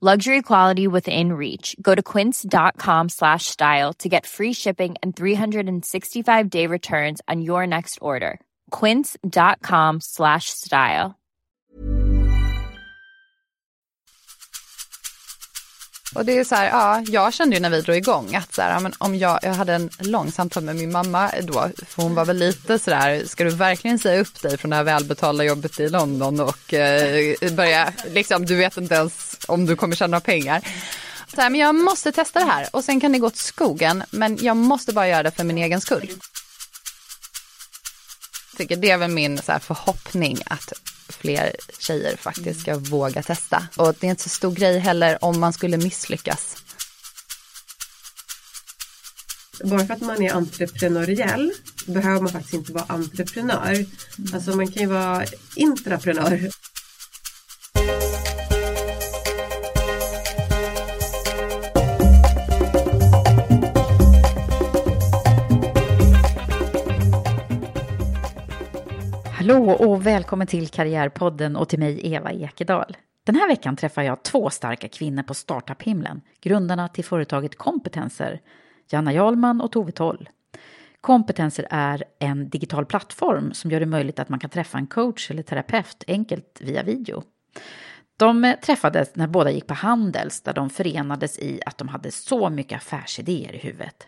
Luxury quality within reach. Go to quince.com slash style to get free shipping and 365 day returns on your next order. Quince.com slash style. Och det är så här, ja, jag kände ju när vi drog igång att så här, ja, men om jag, jag hade en lång samtal med min mamma då, för hon var väl lite så där, ska du verkligen säga upp dig från det här välbetalda jobbet i London och eh, börja, liksom, du vet inte ens om du kommer tjäna pengar. Så här, men jag måste testa det här och sen kan det gå åt skogen, men jag måste bara göra det för min egen skull. Jag tycker det är väl min så här, förhoppning att fler tjejer faktiskt ska våga testa. Och det är inte så stor grej heller om man skulle misslyckas. Bara för att man är entreprenöriell behöver man faktiskt inte vara entreprenör. Alltså man kan ju vara intraprenör. Hallå och välkommen till Karriärpodden och till mig Eva Ekedal. Den här veckan träffar jag två starka kvinnor på startup-himlen, grundarna till företaget Kompetenser, Janna Jarlman och Tove Toll. Kompetenser är en digital plattform som gör det möjligt att man kan träffa en coach eller terapeut enkelt via video. De träffades när båda gick på Handels där de förenades i att de hade så mycket affärsidéer i huvudet.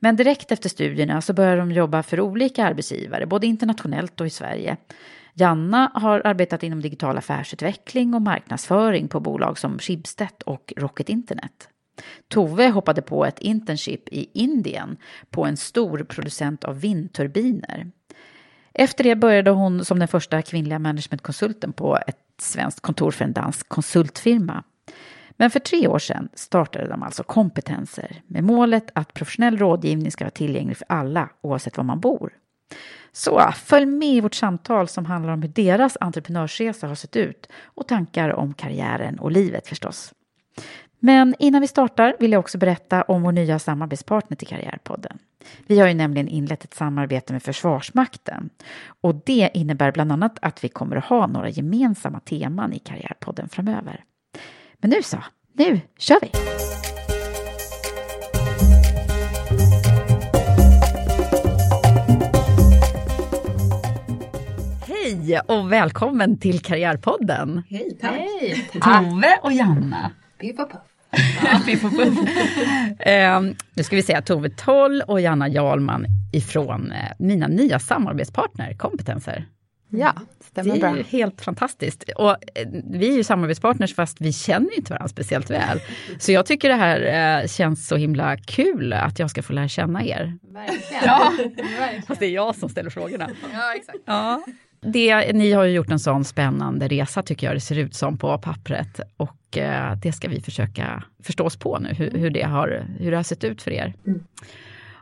Men direkt efter studierna så började de jobba för olika arbetsgivare, både internationellt och i Sverige. Janna har arbetat inom digital affärsutveckling och marknadsföring på bolag som Schibsted och Rocket Internet. Tove hoppade på ett internship i Indien på en stor producent av vindturbiner. Efter det började hon som den första kvinnliga managementkonsulten på ett svenskt kontor för en dansk konsultfirma. Men för tre år sedan startade de alltså kompetenser med målet att professionell rådgivning ska vara tillgänglig för alla oavsett var man bor. Så följ med i vårt samtal som handlar om hur deras entreprenörsresa har sett ut och tankar om karriären och livet förstås. Men innan vi startar vill jag också berätta om vår nya samarbetspartner till Karriärpodden. Vi har ju nämligen inlett ett samarbete med Försvarsmakten och det innebär bland annat att vi kommer att ha några gemensamma teman i Karriärpodden framöver. Men nu så, nu kör vi! Hej och välkommen till Karriärpodden! Hej, tack. Hej! Tove och Janna. Piff och puff. Ja, piff och puff. eh, nu ska vi säga Tove Toll och Janna Jarlman ifrån eh, mina nya samarbetspartner, Kompetenser. Ja, stämmer Det är bra. helt fantastiskt. Och eh, vi är ju samarbetspartners fast vi känner inte varandra speciellt väl. Så jag tycker det här eh, känns så himla kul att jag ska få lära känna er. Verkligen. Ja. Verkligen. Fast det är jag som ställer frågorna. Ja, exakt. Ja. Det, ni har ju gjort en sån spännande resa tycker jag det ser ut som på pappret. Och eh, det ska vi försöka förstå oss på nu, hur, hur, det, har, hur det har sett ut för er.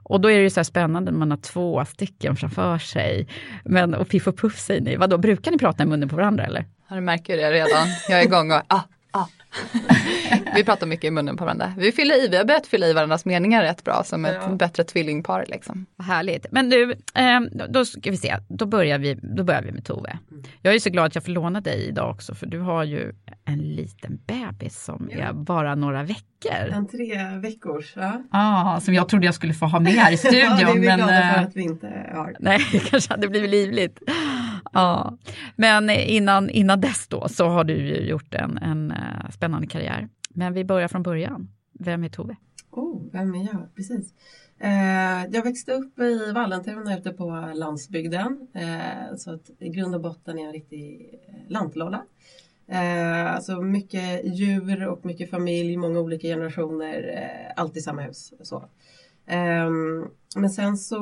Och då är det ju så här spännande när man har två stycken framför sig. Men och piff och puff säger ni, vadå brukar ni prata i munnen på varandra eller? Ja, du märker ju det redan. Jag är igång och ah, ah vi pratar mycket i munnen på varandra. Vi, fyller i, vi har börjat fylla i varandras meningar rätt bra som ett ja. bättre tvillingpar. Liksom. Härligt. Men du, eh, då ska vi se, då börjar vi, då börjar vi med Tove. Jag är så glad att jag får låna dig idag också för du har ju en liten bebis som ja. är bara några veckor. En tre veckors, ja. Ah, som jag trodde jag skulle få ha med här i studion. ja, det är vi men, glada för eh, att vi inte har. Nej, det kanske hade blivit livligt. Ja, men innan, innan dess då så har du ju gjort en, en eh, spännande karriär. Men vi börjar från början. Vem är Tove? Oh, vem är jag? Precis. Eh, jag växte upp i Vallentuna ute på landsbygden. Eh, så att i grund och botten är jag en riktig eh, lantlolla. Eh, alltså mycket djur och mycket familj, många olika generationer, eh, allt i samma hus. Så. Um, men sen så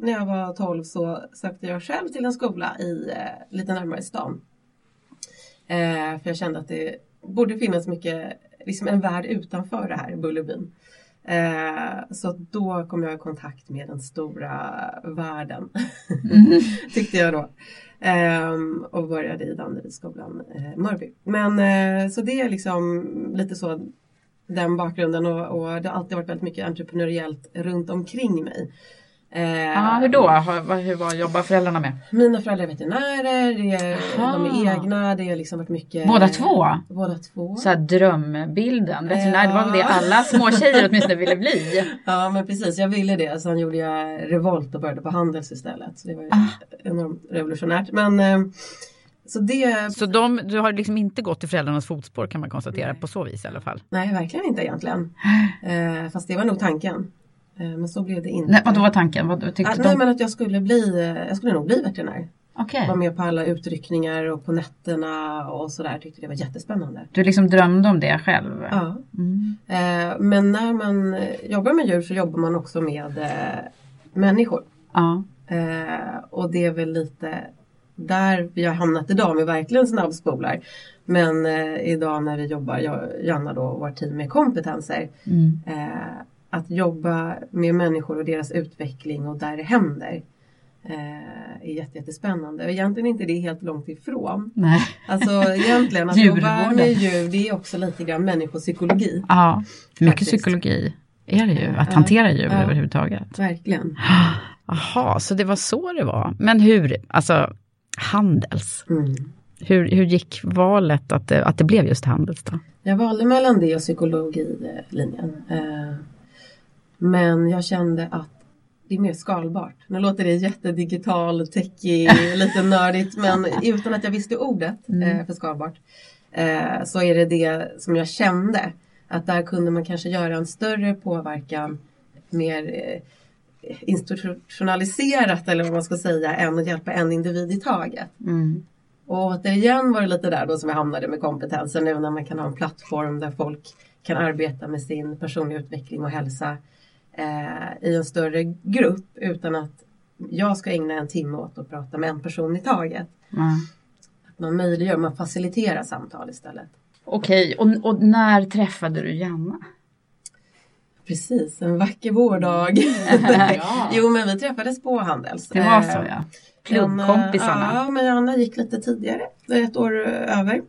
när jag var 12 så sökte jag själv till en skola i, uh, lite närmare stan. Uh, för jag kände att det borde finnas mycket, liksom en värld utanför det här Bullerbyn. Ehm, så då kom jag i kontakt med den stora världen, mm. tyckte jag då. Och började i Danderydsskolan eh, Mörby. Men eh, så det är liksom lite så den bakgrunden och, och, det har alltid varit väldigt mycket entreprenöriellt runt omkring mig. Eh, ah, hur då? Hur, hur, vad jobbar föräldrarna med? Mina föräldrar är veterinärer, det är, de är egna, det har liksom varit mycket Båda två? Båda två. Så här drömbilden, veterinär ja. det var väl det alla små tjejer åtminstone ville bli? Ja men precis, jag ville det. Sen gjorde jag revolt och började på Handels istället. Så det var ju ah. enormt revolutionärt. Men eh, så, det... så de, du har liksom inte gått i föräldrarnas fotspår kan man konstatera Nej. på så vis i alla fall? Nej, verkligen inte egentligen. Eh, fast det var nog tanken. Eh, men så blev det inte. Nej, vad då var tanken? Vad tyckte ah, de... Nej, men att jag skulle bli, eh, jag skulle nog bli veterinär. Okay. Var med på alla utryckningar och på nätterna och sådär. Tyckte det var jättespännande. Du liksom drömde om det själv? Ja. Mm. Eh, men när man jobbar med djur så jobbar man också med eh, människor. Ja. Eh, och det är väl lite där vi har hamnat idag med verkligen snabbspolar. Men eh, idag när vi jobbar, jag, Janna då och vårt team med kompetenser. Mm. Eh, att jobba med människor och deras utveckling och där det händer. Eh, är jätte, jättespännande. Och egentligen inte det helt långt ifrån. Nej. Alltså egentligen att jobba med djur det är också lite grann människopsykologi. Ja, mycket faktiskt. psykologi är det ju. Att hantera djur ja, överhuvudtaget. Verkligen. Jaha, så det var så det var. Men hur, alltså Handels. Mm. Hur, hur gick valet att det, att det blev just Handels då? Jag valde mellan det och psykologilinjen. Eh, men jag kände att det är mer skalbart. Nu låter det jättedigital, techy, lite nördigt men utan att jag visste ordet mm. Eh, för skalbart eh, så är det det som jag kände att där kunde man kanske göra en större påverkan mer institutionaliserat eller vad man ska säga än att hjälpa en individ i taget. Mm. Och återigen var det lite där då som jag hamnade med kompetensen nu när man kan ha en plattform där folk kan arbeta med sin personliga utveckling och hälsa eh, i en större grupp utan att jag ska ägna en timme åt att prata med en person i taget. Mm. Att man möjliggör, man faciliterar samtal istället. Okej, och, och när träffade du Janna? Precis, en vacker vårdag. ja. jo men vi träffades på Handels. Det var så ja. Klubbkompisarna. Ja, men Janna gick lite tidigare, ett år över.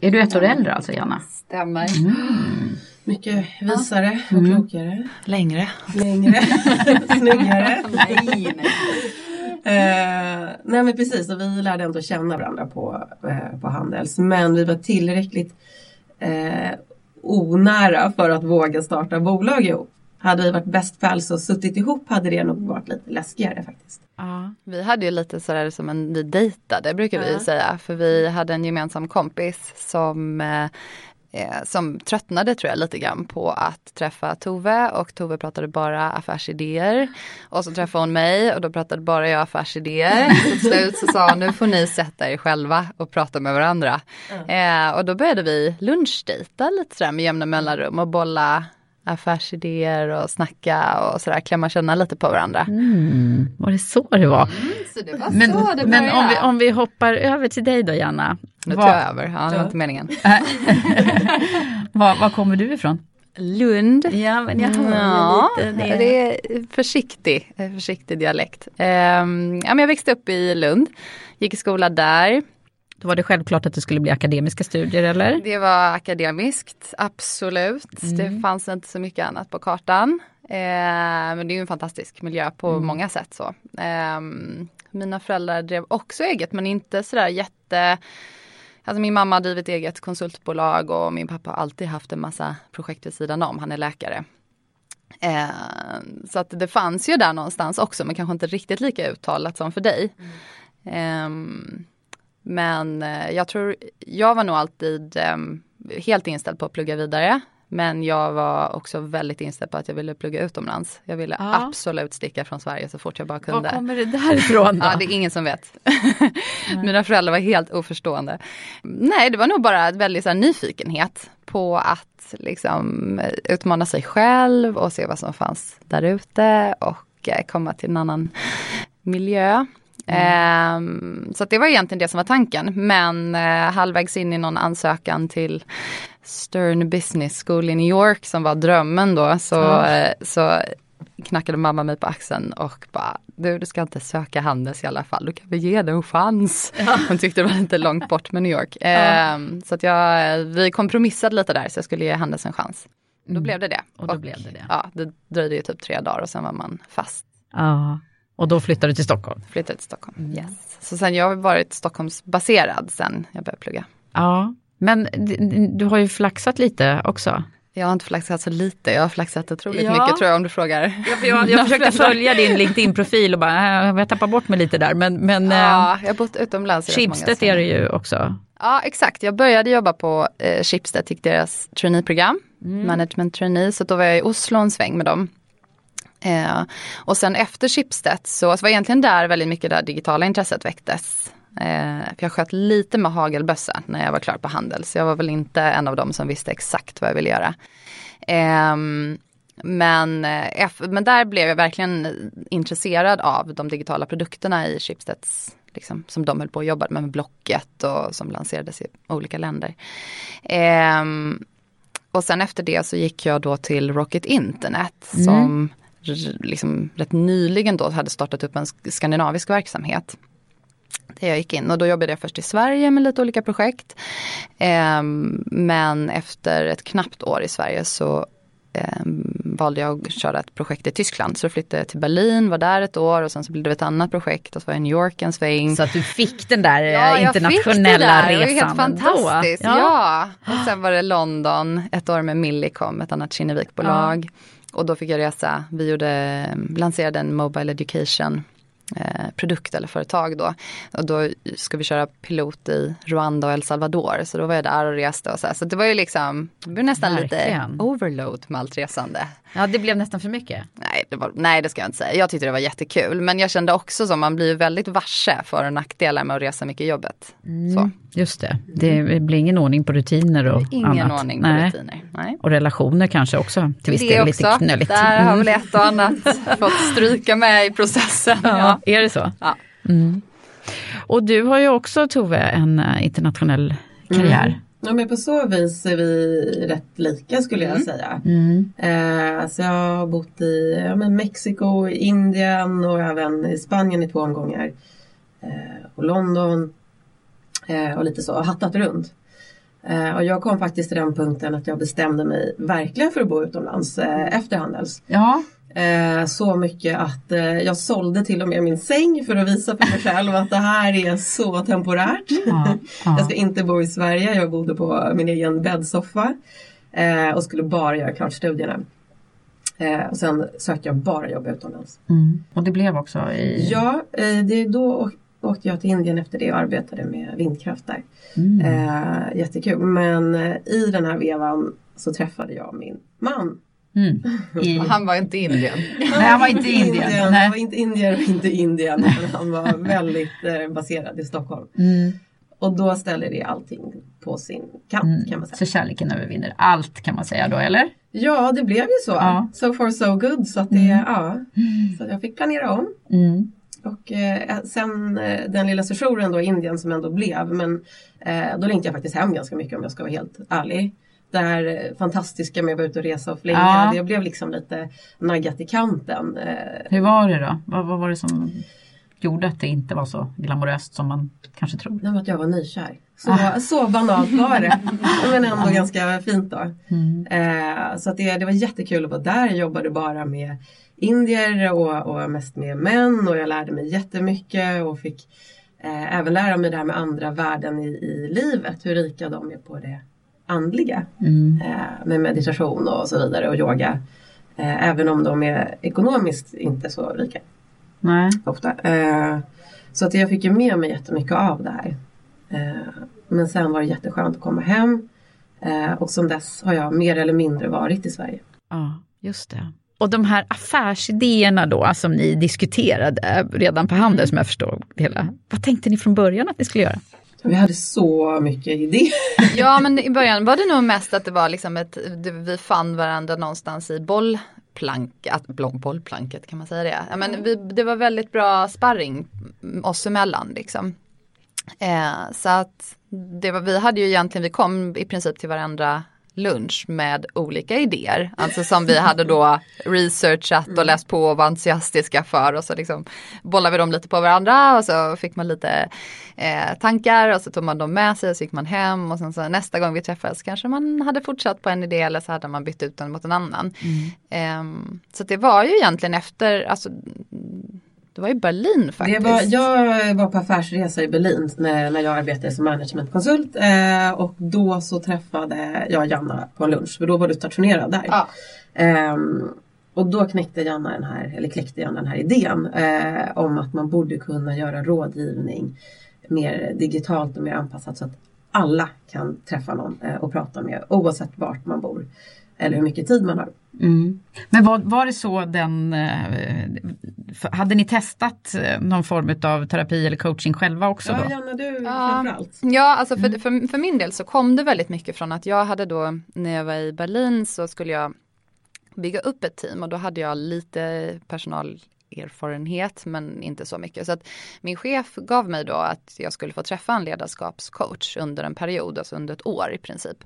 Är du ett år äldre alltså Janna? Stämmer. Mm. Mycket visare och mm. klokare. Längre. Längre. Snyggare. nej, nej. Eh, nej men precis, och vi lärde ändå känna varandra på, eh, på Handels. Men vi var tillräckligt eh, onära för att våga starta bolag ihop. Hade vi varit best pals och suttit ihop hade det nog varit lite läskigare faktiskt. Ja, vi hade ju lite sådär som en, vi dejtade brukar vi ja. säga. För vi hade en gemensam kompis som eh, som tröttnade tror jag lite grann på att träffa Tove och Tove pratade bara affärsidéer. Och så träffade hon mig och då pratade bara jag affärsidéer. till slut så sa hon nu får ni sätta er själva och prata med varandra. Mm. Eh, och då började vi lunchdejta lite sådär med jämna mellanrum och bolla affärsidéer och snacka och sådär, klämma känna lite på varandra. Mm, var det så det var? Mm, så det var men så det men om vi, om vi hoppar över till dig då Janna. Nu tar jag över, ja, det var inte meningen. var, var kommer du ifrån? Lund. Ja, men jag hör ja, lite det. det är försiktig, försiktig dialekt. Um, ja, men jag växte upp i Lund, gick i skola där. Då var det självklart att det skulle bli akademiska studier eller? Det var akademiskt, absolut. Mm. Det fanns inte så mycket annat på kartan. Eh, men det är ju en fantastisk miljö på Mm. många sätt. så. Eh, mina föräldrar drev också eget men inte sådär jätte Alltså min mamma har drivit eget konsultbolag och min pappa har alltid haft en massa projekt vid sidan om. Han är läkare. Eh, så att det fanns ju där någonstans också men kanske inte riktigt lika uttalat som för dig. Ehm, men eh, jag tror, jag var nog alltid ehm, helt inställd på att plugga vidare. Men jag var också väldigt inställd på att jag ville plugga utomlands. Jag ville Ja. absolut sticka från Sverige så fort jag bara kunde. Var kommer det därifrån då? Ja, det är ingen som vet. Mina föräldrar var helt oförstående. Nej, det var nog bara en väldigt så här, nyfikenhet på att liksom eh, utmana sig själv och se vad som fanns där ute och eh, komma till en annan miljö. Ehm, så att det var egentligen det som var tanken. Men eh, halvvägs in i någon ansökan till Stern Business School i New York som var drömmen då så, Ja. eh, så knackade mamma mig på axeln och bara du, du ska inte söka Handels i alla fall, du kan väl ge det en chans. Hon tyckte det var lite långt bort med New York. Ehm, så att jag, vi kompromissade lite där så jag skulle ge Handels en chans. Då blev det det. Och då blev det det. Ja, det dröjde ju typ tre dagar och sen var man fast. Ja. Och då flyttade du till Stockholm? Flyttade till Stockholm. Yes. Så sen jag har varit Stockholmsbaserad sen jag började plugga. Ja. Men du har ju flaxat lite också. Jag har inte flaxat så lite, jag har flaxat otroligt Ja. mycket tror jag om du frågar. Ja, för jag, jag försökte följa din LinkedIn-profil och bara, äh, jag har tappat bort mig lite där. Men, men Ja, jag har bott utomlands i rätt många Schibsted är det ju också. Ja exakt, jag började jobba på eh, Schibsted, gick deras traineeprogram, management trainee, så då var jag i Oslo en sväng med dem. Eh, och sen efter Schibsted så, så var egentligen där väldigt mycket det digitala intresset väcktes. Eh, jag sköt lite med hagelbössa när jag var klar på Handel, så jag var väl inte en av dem som visste exakt vad jag ville göra. Ehm, men, eh, eff- men där blev jag verkligen intresserad av de digitala produkterna i Schibsteds, liksom, som de höll på att jobba med, med Blocket och som lanserades i olika länder. Ehm, och sen efter det så gick jag då till Rocket Internet som r- liksom rätt nyligen då hade startat upp en sk- skandinavisk verksamhet. Där jag gick in och då jobbade jag först i Sverige med lite olika projekt. Ehm, men efter ett knappt år i Sverige så ehm, valde jag att köra ett projekt i Tyskland. Så då flyttade jag till Berlin, var där ett år och sen så blev det ett annat projekt och så var jag i New York en sväng. Så att du fick den där Ja, eh, jag fick det internationella där. Det var resan. helt fantastiskt. ändå. Ja. Och sen var det London, ett år med Millicom, ett annat Kinnevikbolag. Och då fick jag resa, vi gjorde, eh, lanserade en Mobile Education produkt eller företag då. Och då ska vi köra pilot i Rwanda och El Salvador. Så då var jag där och reste och så här. Så det var ju liksom, det blev nästan Verkligen. lite overload med allt resande. Ja, det blev nästan för mycket. Nej det, var, nej det ska jag inte säga. Jag tyckte det var jättekul. Men jag kände också som man blir väldigt varse för och nackdelar med att resa mycket i jobbet. Så. Just det, det blir ingen ordning på rutiner och Ingen annat. ordning på Nej. rutiner. Nej. Och relationer kanske också till viss del lite knöligt. Där har Mm. väl ett och annat fått stryka med i processen. Ja, är det så? Ja. Mm. Och du har ju också Tove en eh, internationell karriär. Ja men på så vis är vi rätt lika skulle jag säga. Mm. Eh, så jag har bott i ja, men Mexiko, Indien och även i Spanien i två omgångar. Eh, och London eh, och lite så, hattat runt. Eh, och jag kom faktiskt till den punkten att jag bestämde mig verkligen för att bo utomlands eh, efter Handels. Ja, Eh, så mycket att eh, jag sålde till och med min säng för att visa för mig själv att det här är så temporärt. ja, ja. Jag ska inte bo i Sverige, jag bodde på min egen bäddsoffa eh, och skulle bara göra klart studierna. Eh, och sen sökte jag bara jobb utomlands. Mm. Och det blev också i... Ja, eh, det, då åkte jag till Indien efter det och arbetade med vindkraft där. Mm. Eh, jättekul, men i den här vevan så träffade jag min man. Mm. I... Han var inte Indien. Nej, han var inte Indien. Han var inte indier och inte Indien. Han var väldigt eh, baserad i Stockholm. Mm. Och då ställer det allting på sin kant Mm. kan man säga. Så kärleken övervinner allt kan man säga då, eller? Ja, det blev ju så. Ja. So far so good. Så att det, ja. Så jag fick planera om. Mm. Och eh, sen eh, den lilla sessionen då i Indien som ändå blev. Men eh, då längtade jag faktiskt hem ganska mycket om jag ska vara helt ärlig. Det här eh, fantastiska med att vara ute och resa och flyga. Ja. Det blev liksom lite naggat i kanten. Eh, Hur var det då? Vad, vad var det som gjorde att det inte var så glamoröst som man kanske tror? Nej, att jag var nykär. Så, ah. så banalt var det. Men ändå ganska fint då. Mm. Eh, så att det, det var jättekul att vara där. Jag jobbade bara med indier och, och mest med män och jag lärde mig jättemycket och fick eh, även lära mig det här med andra värden i, i livet. Hur rika de är på det andliga. Mm. Eh, med meditation och så vidare och yoga. Eh, även om de är ekonomiskt inte så rika. Nej. Ofta. Eh, så att jag fick ju med mig jättemycket av det här. Men sen var det jätteskönt att komma hem. Och som dess har jag mer eller mindre varit i Sverige. Ja, just det. Och de här affärsidéerna då som ni diskuterade redan på Handel som jag förstår hela. Vad tänkte ni från början att ni skulle göra? Vi hade så mycket idéer. Ja men i början var det nog mest att det var liksom ett, vi fann varandra någonstans i bollplanket, bollplanket kan man säga det. Ja, men vi, det var väldigt bra sparring oss emellan liksom. Eh, så att det var, vi hade ju egentligen, vi kom i princip till varandra lunch med olika idéer. Alltså som vi hade då researchat och läst på och var entusiastiska för och så liksom bollade vi dem lite på varandra och så fick man lite eh, tankar och så tog man dem med sig och så gick man hem och sen så nästa gång vi träffades kanske man hade fortsatt på en idé eller så hade man bytt ut den mot en annan. Mm. Eh, så det var ju egentligen efter, alltså det var i Berlin faktiskt. Var, jag var på affärsresa i Berlin när, när jag arbetade som managementkonsult eh, och då så träffade jag Janna på lunch för då var du stationerad där. Ja. Eh, och då knäckte Janna den här, eller kläckte Janna den här idén eh, om att man borde kunna göra rådgivning mer digitalt och mer anpassat så att alla kan träffa någon eh, och prata med oavsett vart man bor eller hur mycket tid man har. Mm. Men var, var det så den, eh, hade ni testat eh, någon form av terapi eller coaching själva också? Ja, då? Janna, du ja. framförallt. Ja, alltså för, mm. för, för min del så kom det väldigt mycket från att jag hade då, när jag var i Berlin så skulle jag bygga upp ett team och då hade jag lite personal erfarenhet men inte så mycket. Så att min chef gav mig då att jag skulle få träffa en ledarskapscoach under en period, alltså under ett år i princip.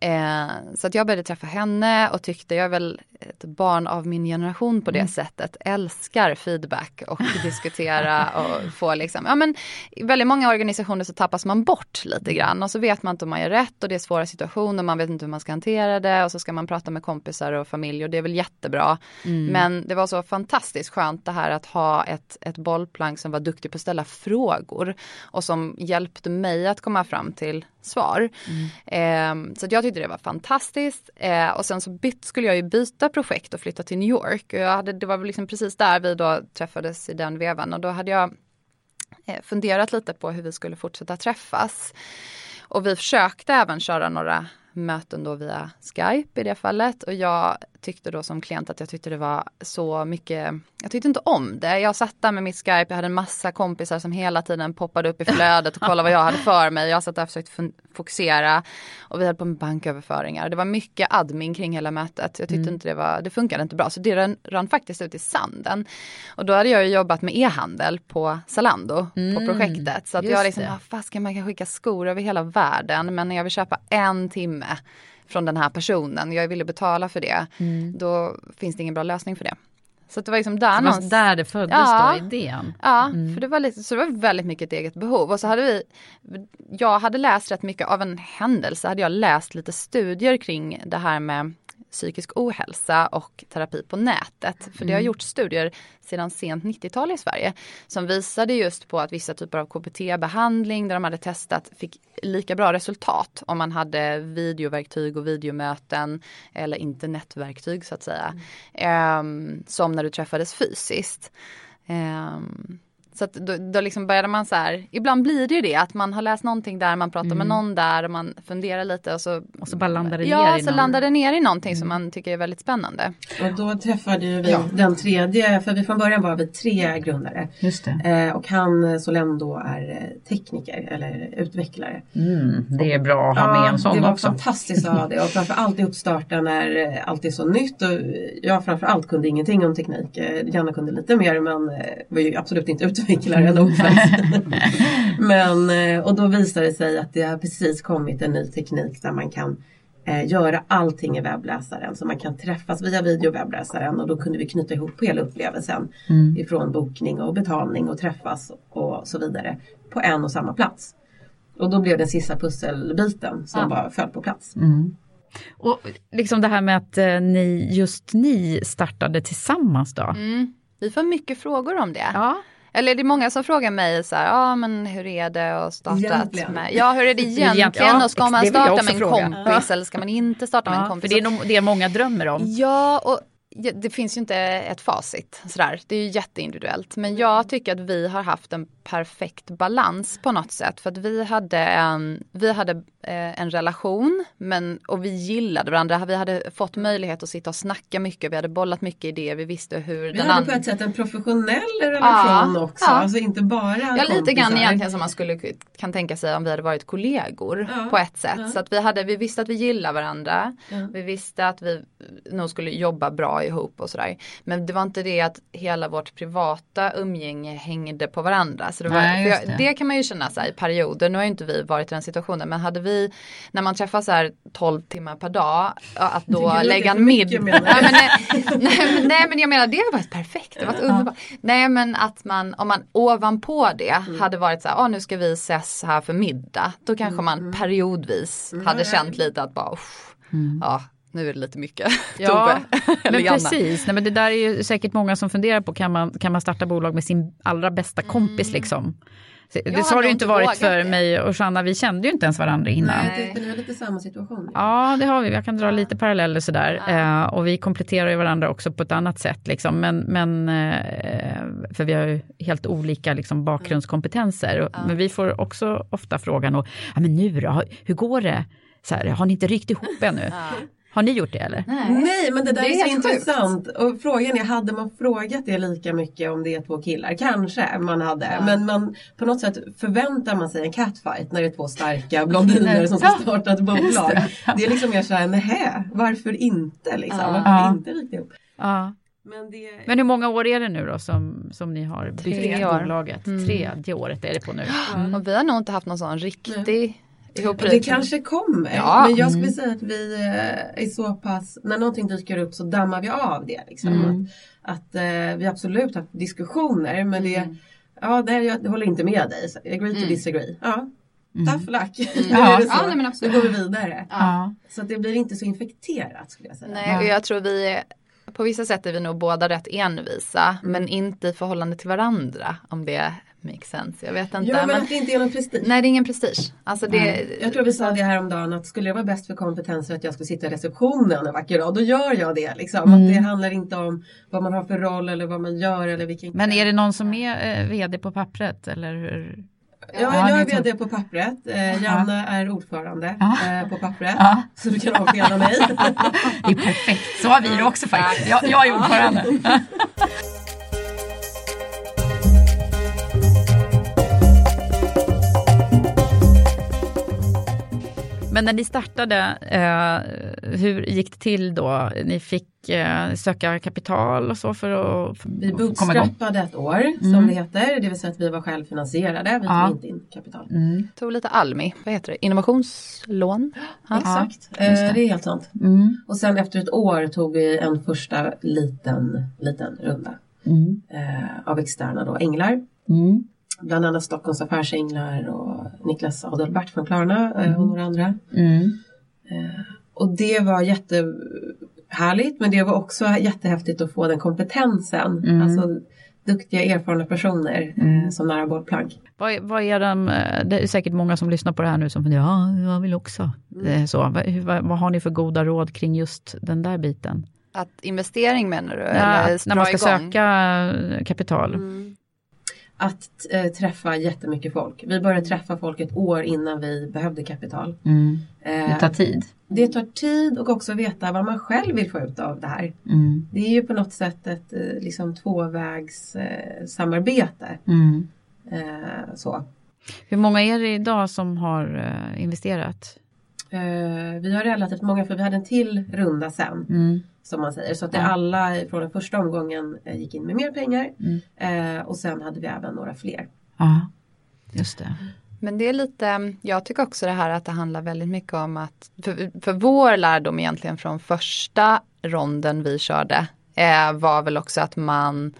Eh, så att jag började träffa henne och tyckte jag är väl ett barn av min generation på det mm. sättet. Älskar feedback och diskutera och få liksom, ja men i väldigt många organisationer så tappas man bort lite grann och så vet man inte om man gör rätt och det är svåra situationer, man vet inte hur man ska hantera det och så ska man prata med kompisar och familj och det är väl jättebra. Mm. Men det var så fantastiskt skönt det här att ha ett, ett bollplank som var duktig på att ställa frågor och som hjälpte mig att komma fram till svar. Mm. Eh, så jag tyckte det var fantastiskt. Eh, och sen så bytt, skulle jag ju byta projekt och flytta till New York. Och jag hade, det var väl liksom precis där vi då träffades i den vevan och då hade jag eh, funderat lite på hur vi skulle fortsätta träffas. Och vi försökte även köra några möten då via Skype i det fallet och jag tyckte då som klient att jag tyckte det var så mycket, jag tyckte inte om det. Jag satt där med mitt Skype, jag hade en massa kompisar som hela tiden poppade upp i flödet och kollade vad jag hade för mig. Jag satt där och försökte fokusera och vi höll på med banköverföringar. Det var mycket admin kring hela mötet. Jag tyckte mm. inte det var, det funkade inte bra så det rann, rann faktiskt ut i sanden. Och då hade jag jobbat med e-handel på Zalando mm. på projektet. Så att jag liksom, vad fasiken man kan skicka skor över hela världen men när jag vill köpa en timme från den här personen, jag vill betala för det, mm. då finns det ingen bra lösning för det. Så det var liksom där det någonstans. där det föddes ja, då, idén? Ja, mm. för det var, lite, så det var väldigt mycket ett eget behov. Och så hade vi, jag hade läst rätt mycket, av en händelse hade jag läst lite studier kring det här med psykisk ohälsa och terapi på nätet. För det har mm. gjorts studier sedan sent 90-tal i Sverige som visade just på att vissa typer av KBT-behandling där de hade testat fick lika bra resultat om man hade videoverktyg och videomöten eller internetverktyg så att säga. Mm. Um, som när du träffades fysiskt. Um, så att då, då liksom började man så här, ibland blir det ju det att man har läst någonting där, man pratar mm. med någon där och man funderar lite och så, och så bara landar det ja, ner i så någon... landar det ner i någonting mm. som man tycker är väldigt spännande. Och då träffade vi ja. den tredje, för vi från början var vi tre grundare. Just det. Eh, och han eh, Solem då är eh, tekniker eller utvecklare. Mm, det är bra att ha med ja, en sån det var också. fantastiskt att ha det och framförallt i uppstarten när eh, allt är så nytt och jag framförallt kunde ingenting om teknik. Janna kunde lite mer men var ju absolut inte utvecklare nog Men, eh, och då visade det sig att det har precis kommit en ny teknik där man kan eh, göra allting i webbläsaren så man kan träffas via video i webbläsaren och då kunde vi knyta ihop hela upplevelsen Mm. ifrån bokning och betalning och träffas och så vidare på en och samma plats. Och då blev den sista pusselbiten som Ja. bara föll på plats. Mm. Och liksom det här med att eh, ni, just ni startade tillsammans då? Mm. Vi får mycket frågor om det. Ja. Eller det är många som frågar mig så här, ja ah, men hur är det att starta Egentligen. med, ja hur är det egentligen ja, och ska man starta med en fråga. kompis eller ska man inte starta med en Ja, kompis? för det är nog det många drömmer om. Ja, och ja, det finns ju inte ett facit sådär. Det är ju jätteindividuellt. Men jag tycker att vi har haft en perfekt balans på något sätt. För att vi hade en, vi hade, eh, en relation men, och vi gillade varandra. Vi hade fått möjlighet att sitta och snacka mycket. Vi hade bollat mycket idéer. Vi visste hur Vi den hade på ett sätt en professionell relation Ja, också. ja. Alltså inte bara Ja lite kompisar. grann egentligen som man skulle kan tänka sig om vi hade varit kollegor Ja, på ett sätt. ja. Så att vi, hade, vi visste att vi gillade varandra. Vi visste att vi nog skulle jobba bra ihop och sådär. Men det var inte det att hela vårt privata umgänge hängde på varandra. Så det, var, Nej, jag, det. det kan man ju känna sig i perioder. Nu har ju inte vi varit i den situationen. Men hade vi, när man träffas så här 12 timmar per dag, att då lägga en middag. Nej, men, nej, nej, men, nej men jag menar det har varit perfekt. Det varit underbart. Nej men att man om man ovanpå det Mm. hade varit så här, "Åh, nu ska vi ses här för middag. Då kanske man periodvis hade Mm, ja. känt lite att bara, "Uff, ja nu är det lite mycket. Ja, men precis. Nej, men det där är ju säkert många som funderar på, kan man, kan man starta bolag med sin allra bästa kompis liksom? Det så har det ju inte varit för det. mig och Shanna, vi kände ju inte ens varandra innan. Nej. Det är lite samma situation. Ja, det har vi. Jag kan dra lite paralleller sådär. Eh, och vi kompletterar ju varandra också på ett annat sätt. Liksom. Men, men, eh, för vi har ju helt olika liksom, bakgrundskompetenser. Och, Men vi får också ofta frågan, och, ja, men nu då, hur går det? Så här, har ni inte ryckt ihop ännu? Har ni gjort det eller? Nej men det där Det är, är så sjukt. intressant. Och frågan är, hade man frågat det lika mycket om det är två killar? Kanske man hade. Men man, på något sätt förväntar man sig en catfight när det är två starka blondiner som ska starta ett bolag. Det. är liksom mer såhär, nähä, varför inte liksom? Varför Ja. inte riktigt ihop? Ja. Men det, Men hur många år är det nu då som, som ni har byggt Tre år. bolaget? Mm. Tredje året är det på nu. Mm. Och vi har nog inte haft någon sån riktig ihopbrytning. det kanske kommer. Ja. Men jag skulle säga att vi eh, är så pass, när någonting dyker upp så dammar vi av det. Liksom. Mm. Att, att eh, vi absolut haft diskussioner men det, ja nej, jag håller inte med dig. Agree to disagree. Ja. Tough luck. Nu Ja. Ja, nej, men absolut. Nu går vi vidare. Ja. Så att det blir inte så infekterat skulle jag säga. Nej, och jag tror vi på vissa sätt är vi nog båda rätt envisa, Mm. men inte i förhållande till varandra, om det makes sense. Jag vet inte. Ja men men, att det inte är någon prestige. nej, det är ingen prestige. Alltså det, Jag tror vi sa det här om dagen att skulle det vara bäst för kompetenser att jag skulle sitta i receptionen en vacker dag, då gör jag det. Liksom. Att det handlar inte om vad man har för roll eller vad man gör eller vilken Men är det någon som är eh, vd på pappret eller hur? Ja, Ja, jag är VD på pappret. Eh, Janna är ordförande eh, på pappret. Ja. Så du kan avskeda mig. Det är perfekt, så har vi det också faktiskt. Jag, jag är ordförande. Men när ni startade, eh, hur gick det till då? Ni fick eh, söka kapital och så för att f- Vi bootstrappade ett år som det heter. Det vill säga att vi var självfinansierade. Vi tog Ja. inte in kapital. Mm. tog lite Almi, vad heter det, innovationslån. Ja. Exakt, just eh, det. det är helt sant. Mm. Och sen efter ett år tog vi en första liten, liten runda Mm. eh, av externa då, änglar. Mm. Bland annat Stockholms affärsänglar och Niklas Adelbert från Klarna eh, och några andra. Mm. Och det var jättehärligt men det var också jättehäftigt att få den kompetensen. Mm. Alltså duktiga erfarna personer eh, som nära bollplank. Vad, är- vad är de, eh, det är säkert många som lyssnar på det här nu som funderar, ja, jag vill också. Eh, Så, vad, vad, vad har ni för goda råd kring just den där biten? Att investering menar du? Ja, när man ska igång? söka eh, kapital. Att eh, träffa jättemycket folk. Vi började träffa folk ett år innan vi behövde kapital. Mm. Eh, Det tar tid. det tar tid och också veta vad man själv vill få ut av det här. Mm. Det är ju på något sätt ett eh, liksom tvåvägs eh, samarbete. Mm. Eh, så. Hur många är det idag som har eh, investerat? Eh, vi har relativt många för vi hade en till runda sen. Mm. Som man säger. Så att det Ja. alla från den första omgången eh, gick in med mer pengar. Mm. Eh, och sen hade vi även några fler. Ja, just det. Men det är lite, jag tycker också det här att det handlar väldigt mycket om att, för, för vår lärdom egentligen från första ronden vi körde eh, var väl också att man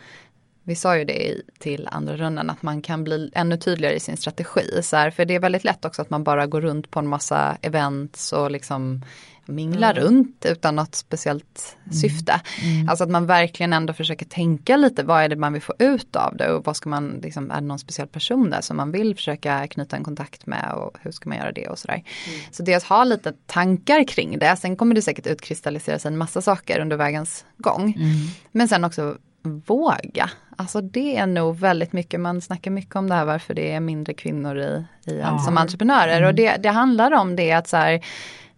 vi sa ju det till andra rundan att man kan bli ännu tydligare i sin strategi. Så här, för det är väldigt lätt också att man bara går runt på en massa events och liksom minglar mm. runt utan något speciellt mm. syfte. Mm. Alltså att man verkligen ändå försöker tänka lite vad är det man vill få ut av det och vad ska man, liksom, är det någon speciell person där som man vill försöka knyta en kontakt med och hur ska man göra det och sådär. Mm. Så dels ha lite tankar kring det, sen kommer det säkert utkristallisera sig en massa saker under vägens gång. Mm. Men sen också våga. Alltså det är nog väldigt mycket, man snackar mycket om det här varför det är mindre kvinnor i, i ja. som entreprenörer mm. och det, det handlar om det att så här,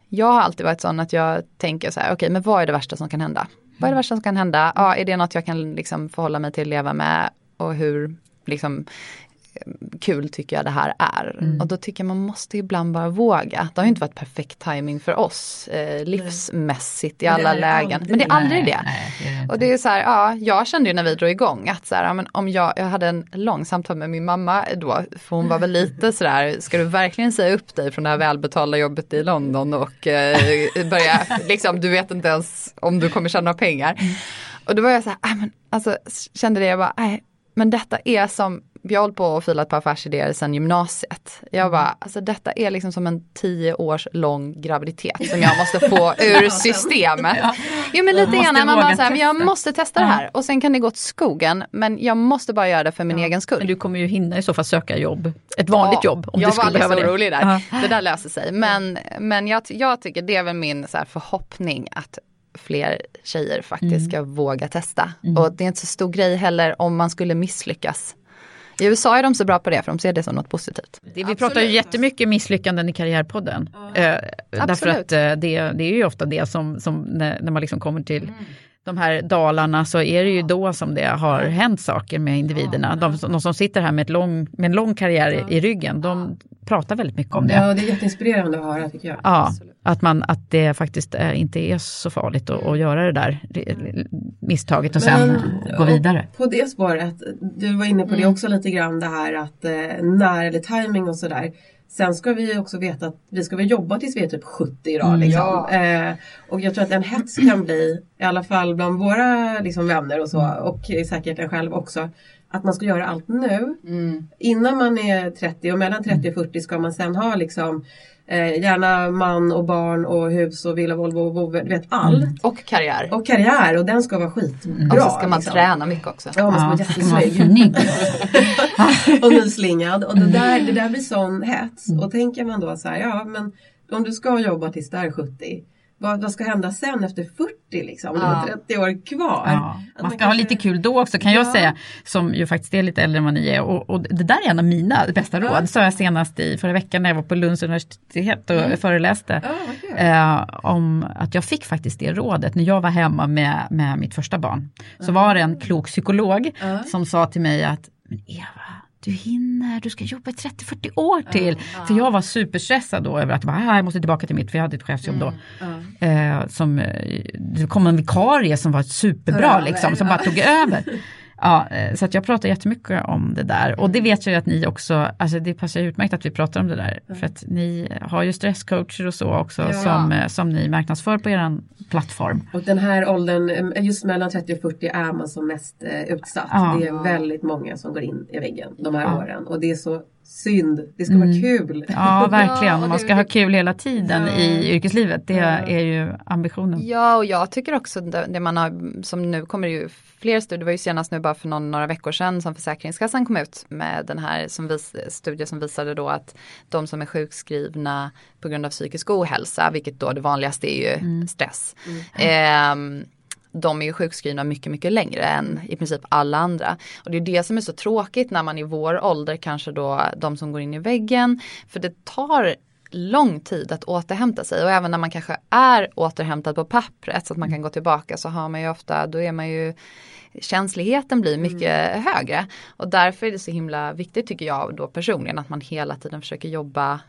jag har alltid varit sån att jag tänker så här, okej okay, men vad är det värsta som kan hända? Vad är det värsta som kan hända? Ja, är det något jag kan liksom förhålla mig till, leva med och hur liksom kul tycker jag det här är. Mm. Och då tycker jag man måste ibland bara våga. Det har ju inte varit perfekt timing för oss eh, livsmässigt i alla lägen. Men det är aldrig det. Nej, det och det är så här, ja, jag kände ju när vi drog igång att så här, men om jag, jag hade en lång samtal med min mamma då, för hon var väl lite sådär, ska du verkligen säga upp dig från det här välbetalda jobbet i London och eh, börja, liksom, du vet inte ens om du kommer tjäna pengar. Mm. Och då var jag så här, men, alltså, kände det, jag bara, nej, men detta är som vi har hållit på och filat på affärsidéer sedan gymnasiet. Jag bara, alltså detta är liksom som en tio års lång graviditet som jag måste få ur systemet. ja. Jo men lite grann, man bara så här, men jag måste testa det här och sen kan det gå åt skogen men jag måste bara göra det för min ja. egen skull. Men du kommer ju hinna i så fall söka jobb, ett vanligt ja, jobb. Om jag du skulle var alldeles orolig där, det där löser sig. Men, men jag, jag tycker det är väl min så förhoppning att fler tjejer faktiskt mm. ska våga testa. Mm. Och det är inte så stor grej heller om man skulle misslyckas. I USA är de så bra på det för de ser det som något positivt. Det, vi pratar ju jättemycket misslyckanden i Karriärpodden. Ja. Eh, därför att eh, det, det är ju ofta det som, som när, när man liksom kommer till mm. De här dalarna så är det ju då som det har hänt saker med individerna. De, de som sitter här med, ett lång, med en lång karriär i, i ryggen, de pratar väldigt mycket om det. Ja, det är jätteinspirerande att höra tycker jag. Ja, att, man, att det faktiskt inte är så farligt att, att, göra det där misstaget och sen Men, gå vidare. På det spåret, du var inne på mm. det också lite grann det här att eh, när eller timing och sådär. Sen ska vi också veta att vi ska väl jobba tills vi är typ 70 idag. Mm, liksom. Ja. Eh, och jag tror att en hets kan bli, i alla fall bland våra liksom, vänner och så, mm. och säkert en själv också, att man ska göra allt nu. Mm. Innan man är 30 och mellan 30 och 40 ska man sen ha liksom eh, gärna man och barn och hus och villa, Volvo och vovve, du vet allt. Mm. Och karriär. Och karriär och den ska vara skitbra. Mm. Och så ska man liksom. träna mycket också. Ja, man ska vara jättesnygg. och nyslingad och det där, det där blir sån hets. Mm. Och tänker man då så här, ja men om du ska jobba tills du är 70 vad, vad ska hända sen efter 40 liksom? Ja. 30 år kvar. Ja. Man ska man ha lite kul då också kan jag säga, som ju faktiskt är lite äldre än vad ni är. Och, och det där är en av mina bästa råd, ja. sa jag senast i förra veckan när jag var på Lunds universitet och mm. föreläste. Eh, om att jag fick faktiskt det rådet när jag var hemma med, med mitt första barn. Så var det en klok psykolog som sa till mig att men Eva, du hinner, du ska jobba i 30-40 år till. För jag var superstressad då över att ah, jag måste tillbaka till mitt, för jag hade ett chefsjobb då. Mm, eh, som, eh, det kom en vikarie som var superbra, liksom, som bara tog över. Ja, eh, så att jag pratar jättemycket om det där och det vet jag ju att ni också, alltså det passar utmärkt att vi pratar om det där. Mm. För att ni har ju stresscoacher och så också ja. som, eh, som ni marknadsför på er plattform. Och den här åldern, eh, just mellan 30 och 40 är man som mest utsatt. Ja. Det är väldigt många som går in i väggen de här ja. åren och det är så synd. Det ska mm. vara kul. Ja, verkligen. Man ska ha kul hela tiden ja. i yrkeslivet. Det är ju ambitionen. Ja, och jag tycker också det, det man har, som nu kommer ju fler studier, det var ju senast nu bara för någon, några veckor sedan som Försäkringskassan kom ut med den här som vis, studie som visade då att de som är sjukskrivna på grund av psykisk ohälsa, vilket då det vanligaste är ju mm. stress. Mm. Eh, de är ju sjukskrivna mycket, mycket längre än i princip alla andra. Och det är det som är så tråkigt när man i vår ålder kanske då de som går in i väggen. För det tar lång tid att återhämta sig och även när man kanske är återhämtad på pappret så att man kan gå tillbaka så har man ju ofta, då är man ju känsligheten blir mycket mm. högre. Och därför är det så himla viktigt tycker jag då personligen att man hela tiden försöker jobba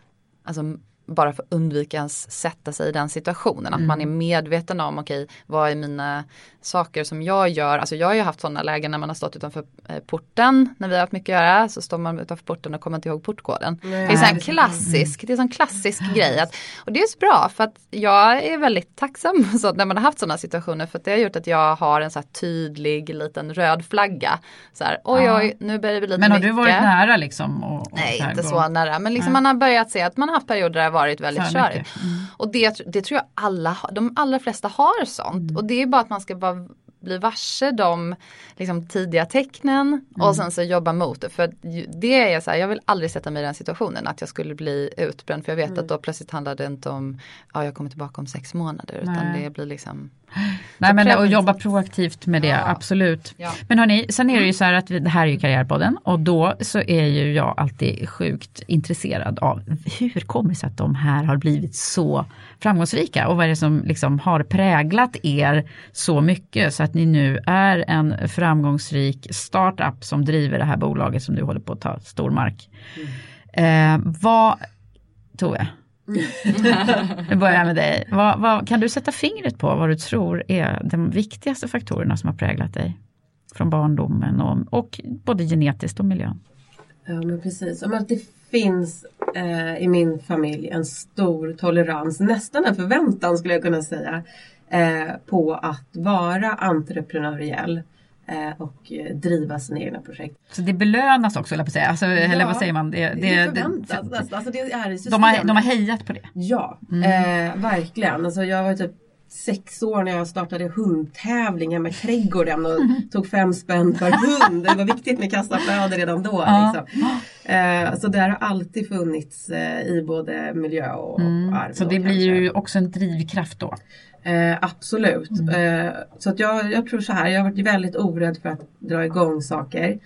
alltså bara för att undvika ens sätta sig i den situationen. Att man är medveten om, okej, okay, vad är mina saker som jag gör. Alltså jag har ju haft sådana lägen när man har stått utanför eh, porten när vi har haft mycket att göra. Så står man utanför porten och kommer inte ihåg portkoden. Nej, det är så här klassisk, det är en klassisk grej. Att, och det är så bra för att jag är väldigt tacksam så när man har haft sådana situationer. För att det har gjort att jag har en så tydlig liten röd flagga. Så här, oj ja. oj, nu börjar det bli lite Men har mycket. du varit nära liksom? Och, och Nej, inte så nära. Men liksom man har börjat se att man har haft perioder där varit väldigt körigt. Mm. Och det, det tror jag alla, de allra flesta har sånt. Mm. Och det är bara att man ska vara bli varse de liksom, tidiga tecknen mm. och sen så jobba mot det. För det är så här, jag vill aldrig sätta mig i den situationen att jag skulle bli utbränd. För jag vet mm. att då plötsligt handlar det inte om, ja jag kommer tillbaka om sex månader. Utan Nej. det blir liksom Nej men att jobba proaktivt med det, ja. absolut. Ja. Men hörni, sen är det ju så här att vi, det här är ju Karriärpodden och då så är ju jag alltid sjukt intresserad av hur kommer det sig att de här har blivit så framgångsrika och vad är det som liksom har präglat er så mycket så att ni nu är en framgångsrik startup som driver det här bolaget som du håller på att ta stor mark. Mm. Eh, vad, Tove, nu börjar jag med dig. Vad, vad, kan du sätta fingret på vad du tror är de viktigaste faktorerna som har präglat dig? Från barndomen och, och både genetiskt och miljön. Ja men precis. Om att det finns eh, i min familj en stor tolerans, nästan en förväntan skulle jag kunna säga, eh, på att vara entreprenöriell. Eh, och driva sina egna projekt. Så det belönas också, eller, på säga. Alltså, ja, eller vad säger man? Det, det, det förväntas. Det, alltså, det är de, har, de har hejat på det? Ja, mm. eh, verkligen. Alltså, jag var typ sex år när jag startade hundtävlingar med trädgården och mm. tog fem spänn per hund. Det var viktigt med kassaflöde redan då. Liksom. Eh, så det har alltid funnits eh, i både miljö och mm. arv. Så det blir kanske. ju också en drivkraft då? Eh, absolut. Mm. Eh, så att jag, jag tror så här, jag har varit väldigt orädd för att dra igång saker.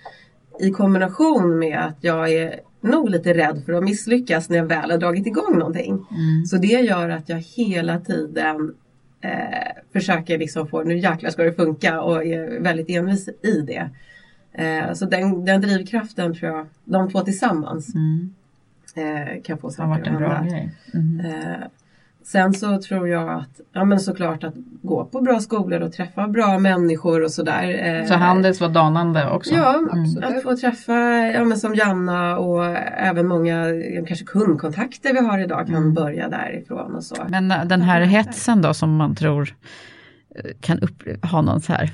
I kombination med att jag är nog lite rädd för att misslyckas när jag väl har dragit igång någonting. Mm. Så det gör att jag hela tiden eh, försöker liksom få, nu jäklar ska det funka och är väldigt envis i det. Eh, så den, den drivkraften tror jag, de två tillsammans mm. eh, kan få saker att hända. Sen så tror jag att, ja men såklart att gå på bra skolor och träffa bra människor och sådär. Eh, så Handels var danande också? Ja, mm. att få träffa, ja men som Janna och även många kanske kundkontakter vi har idag kan mm. börja därifrån och så. Men eh, den här hetsen då som man tror eh, kan upp, ha någon så här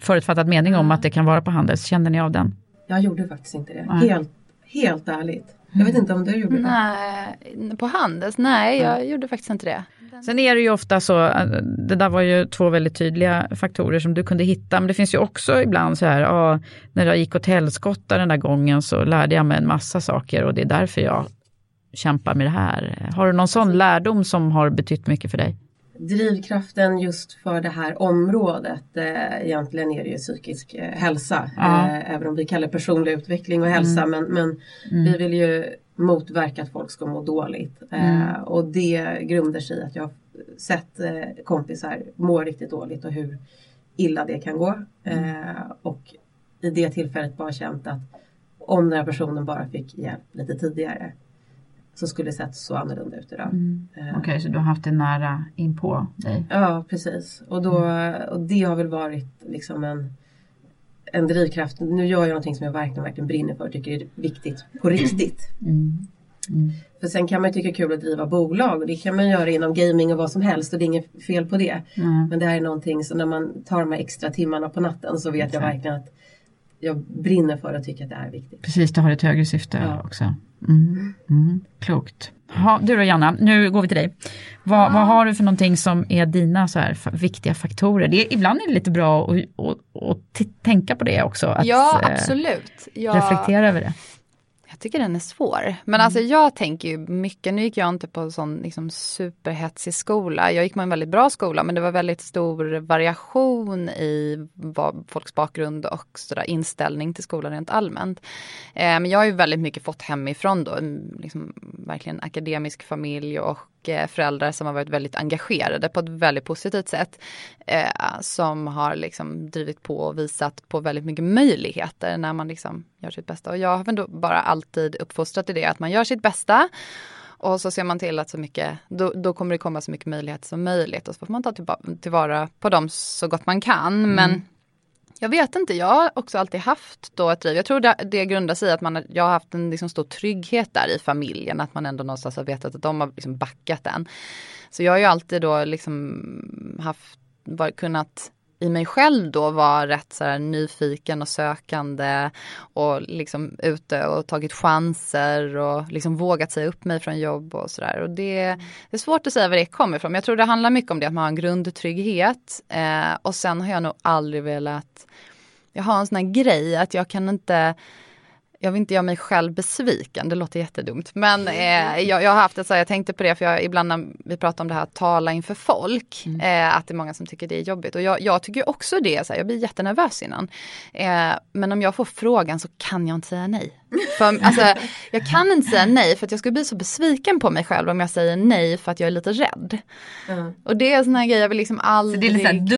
förutfattad mening om att det kan vara på Handels, känner ni av den? Jag gjorde faktiskt inte det, mm. helt, helt ärligt. Jag vet inte om du gjorde det? Nej, på Handels? Nej, jag mm. gjorde faktiskt inte det. Sen är det ju ofta så, äh, det där var ju två väldigt tydliga faktorer som du kunde hitta, men det finns ju också ibland så här, ja, när jag gick åt helskotta den där gången så lärde jag mig en massa saker och det är därför jag kämpar med det här. Har du någon sån lärdom som har betytt mycket för dig? Drivkraften just för det här området, eh, egentligen är det ju psykisk eh, hälsa. Ja. Eh, även om vi kallar det personlig utveckling och hälsa. Mm. Men, men mm. vi vill ju motverka att folk ska må dåligt. Eh, mm. och det grundar sig i att jag har sett kompisar må riktigt dåligt och hur illa det kan gå. Mm. Och i det tillfället bara känt att om den här personen bara fick hjälp lite tidigare så skulle det sett så annorlunda ut idag. Mm. Eh, Okej, okay, så du har haft det nära in på dig? Ja, precis. Och, då, mm. och det har väl varit liksom en, en drivkraft. Nu gör jag någonting som jag verkligen, verkligen brinner för och tycker är viktigt på riktigt. Mm. Mm. För sen kan man tycka det är kul att driva bolag och det kan man göra inom gaming och vad som helst och det är inget fel på det. Mm. Men det här är någonting som när man tar de här extra timmarna på natten så vet Exakt. jag verkligen att jag brinner för och tycker att det är viktigt. Precis, du har ett högre syfte ja. också. Mm. Mm. Klokt. Ha, du då Janna, nu går vi till dig. Vad, ja. vad, har du för någonting som är dina så här viktiga faktorer? Det, ibland är det lite bra att, att, att tänka på det också. Att, ja, eh, absolut. Jag, reflektera över det. Jag tycker den är svår. Men mm. alltså jag tänker ju mycket, nu gick jag inte på sån liksom superhetsig skola. Jag gick på en väldigt bra skola men det var väldigt stor variation i vad, folks bakgrund och sådär, inställning till skolan rent allmänt. Eh, men jag har ju väldigt mycket fått hemifrån då, liksom, verkligen akademisk familj och Eh, föräldrar som har varit väldigt engagerade på ett väldigt positivt sätt. Eh, som har liksom drivit på och visat på väldigt mycket möjligheter när man liksom gör sitt bästa. Och jag har ändå bara alltid uppfostrat i det att man gör sitt bästa. Och så ser man till att så mycket, då, då kommer det komma så mycket möjligheter som möjligt och så får man ta tillvara på dem så gott man kan. Mm. Men jag vet inte, jag har också alltid haft då ett driv. Jag tror det, det grundar sig i att man, jag har haft en liksom stor trygghet där i familjen. Att man ändå någonstans har vetat att de har liksom backat en. Så jag har ju alltid då liksom haft, var, kunnat i mig själv då var rätt så här nyfiken och sökande och liksom ute och tagit chanser och liksom vågat säga upp mig från jobb och sådär. Och det, det, är svårt att säga var det kommer ifrån. Men Jag tror det handlar mycket om det att man har en grundtrygghet eh, och sen har jag nog aldrig velat jag har en sån här grej att jag kan inte jag vill inte göra mig själv besviken, det låter jättedumt. Men eh, jag, jag, har haft det så här, jag tänkte på det för jag, ibland när vi pratar om det här att tala inför folk, mm. eh, att det är många som tycker det är jobbigt. Och jag, jag tycker också det, så här, jag blir jättenervös innan. Eh, men om jag får frågan så kan jag inte säga nej. För, alltså, jag kan inte säga nej för att jag skulle bli så besviken på mig själv om jag säger nej för att jag är lite rädd. Mm. Och det är en sån här grej jag vill liksom aldrig...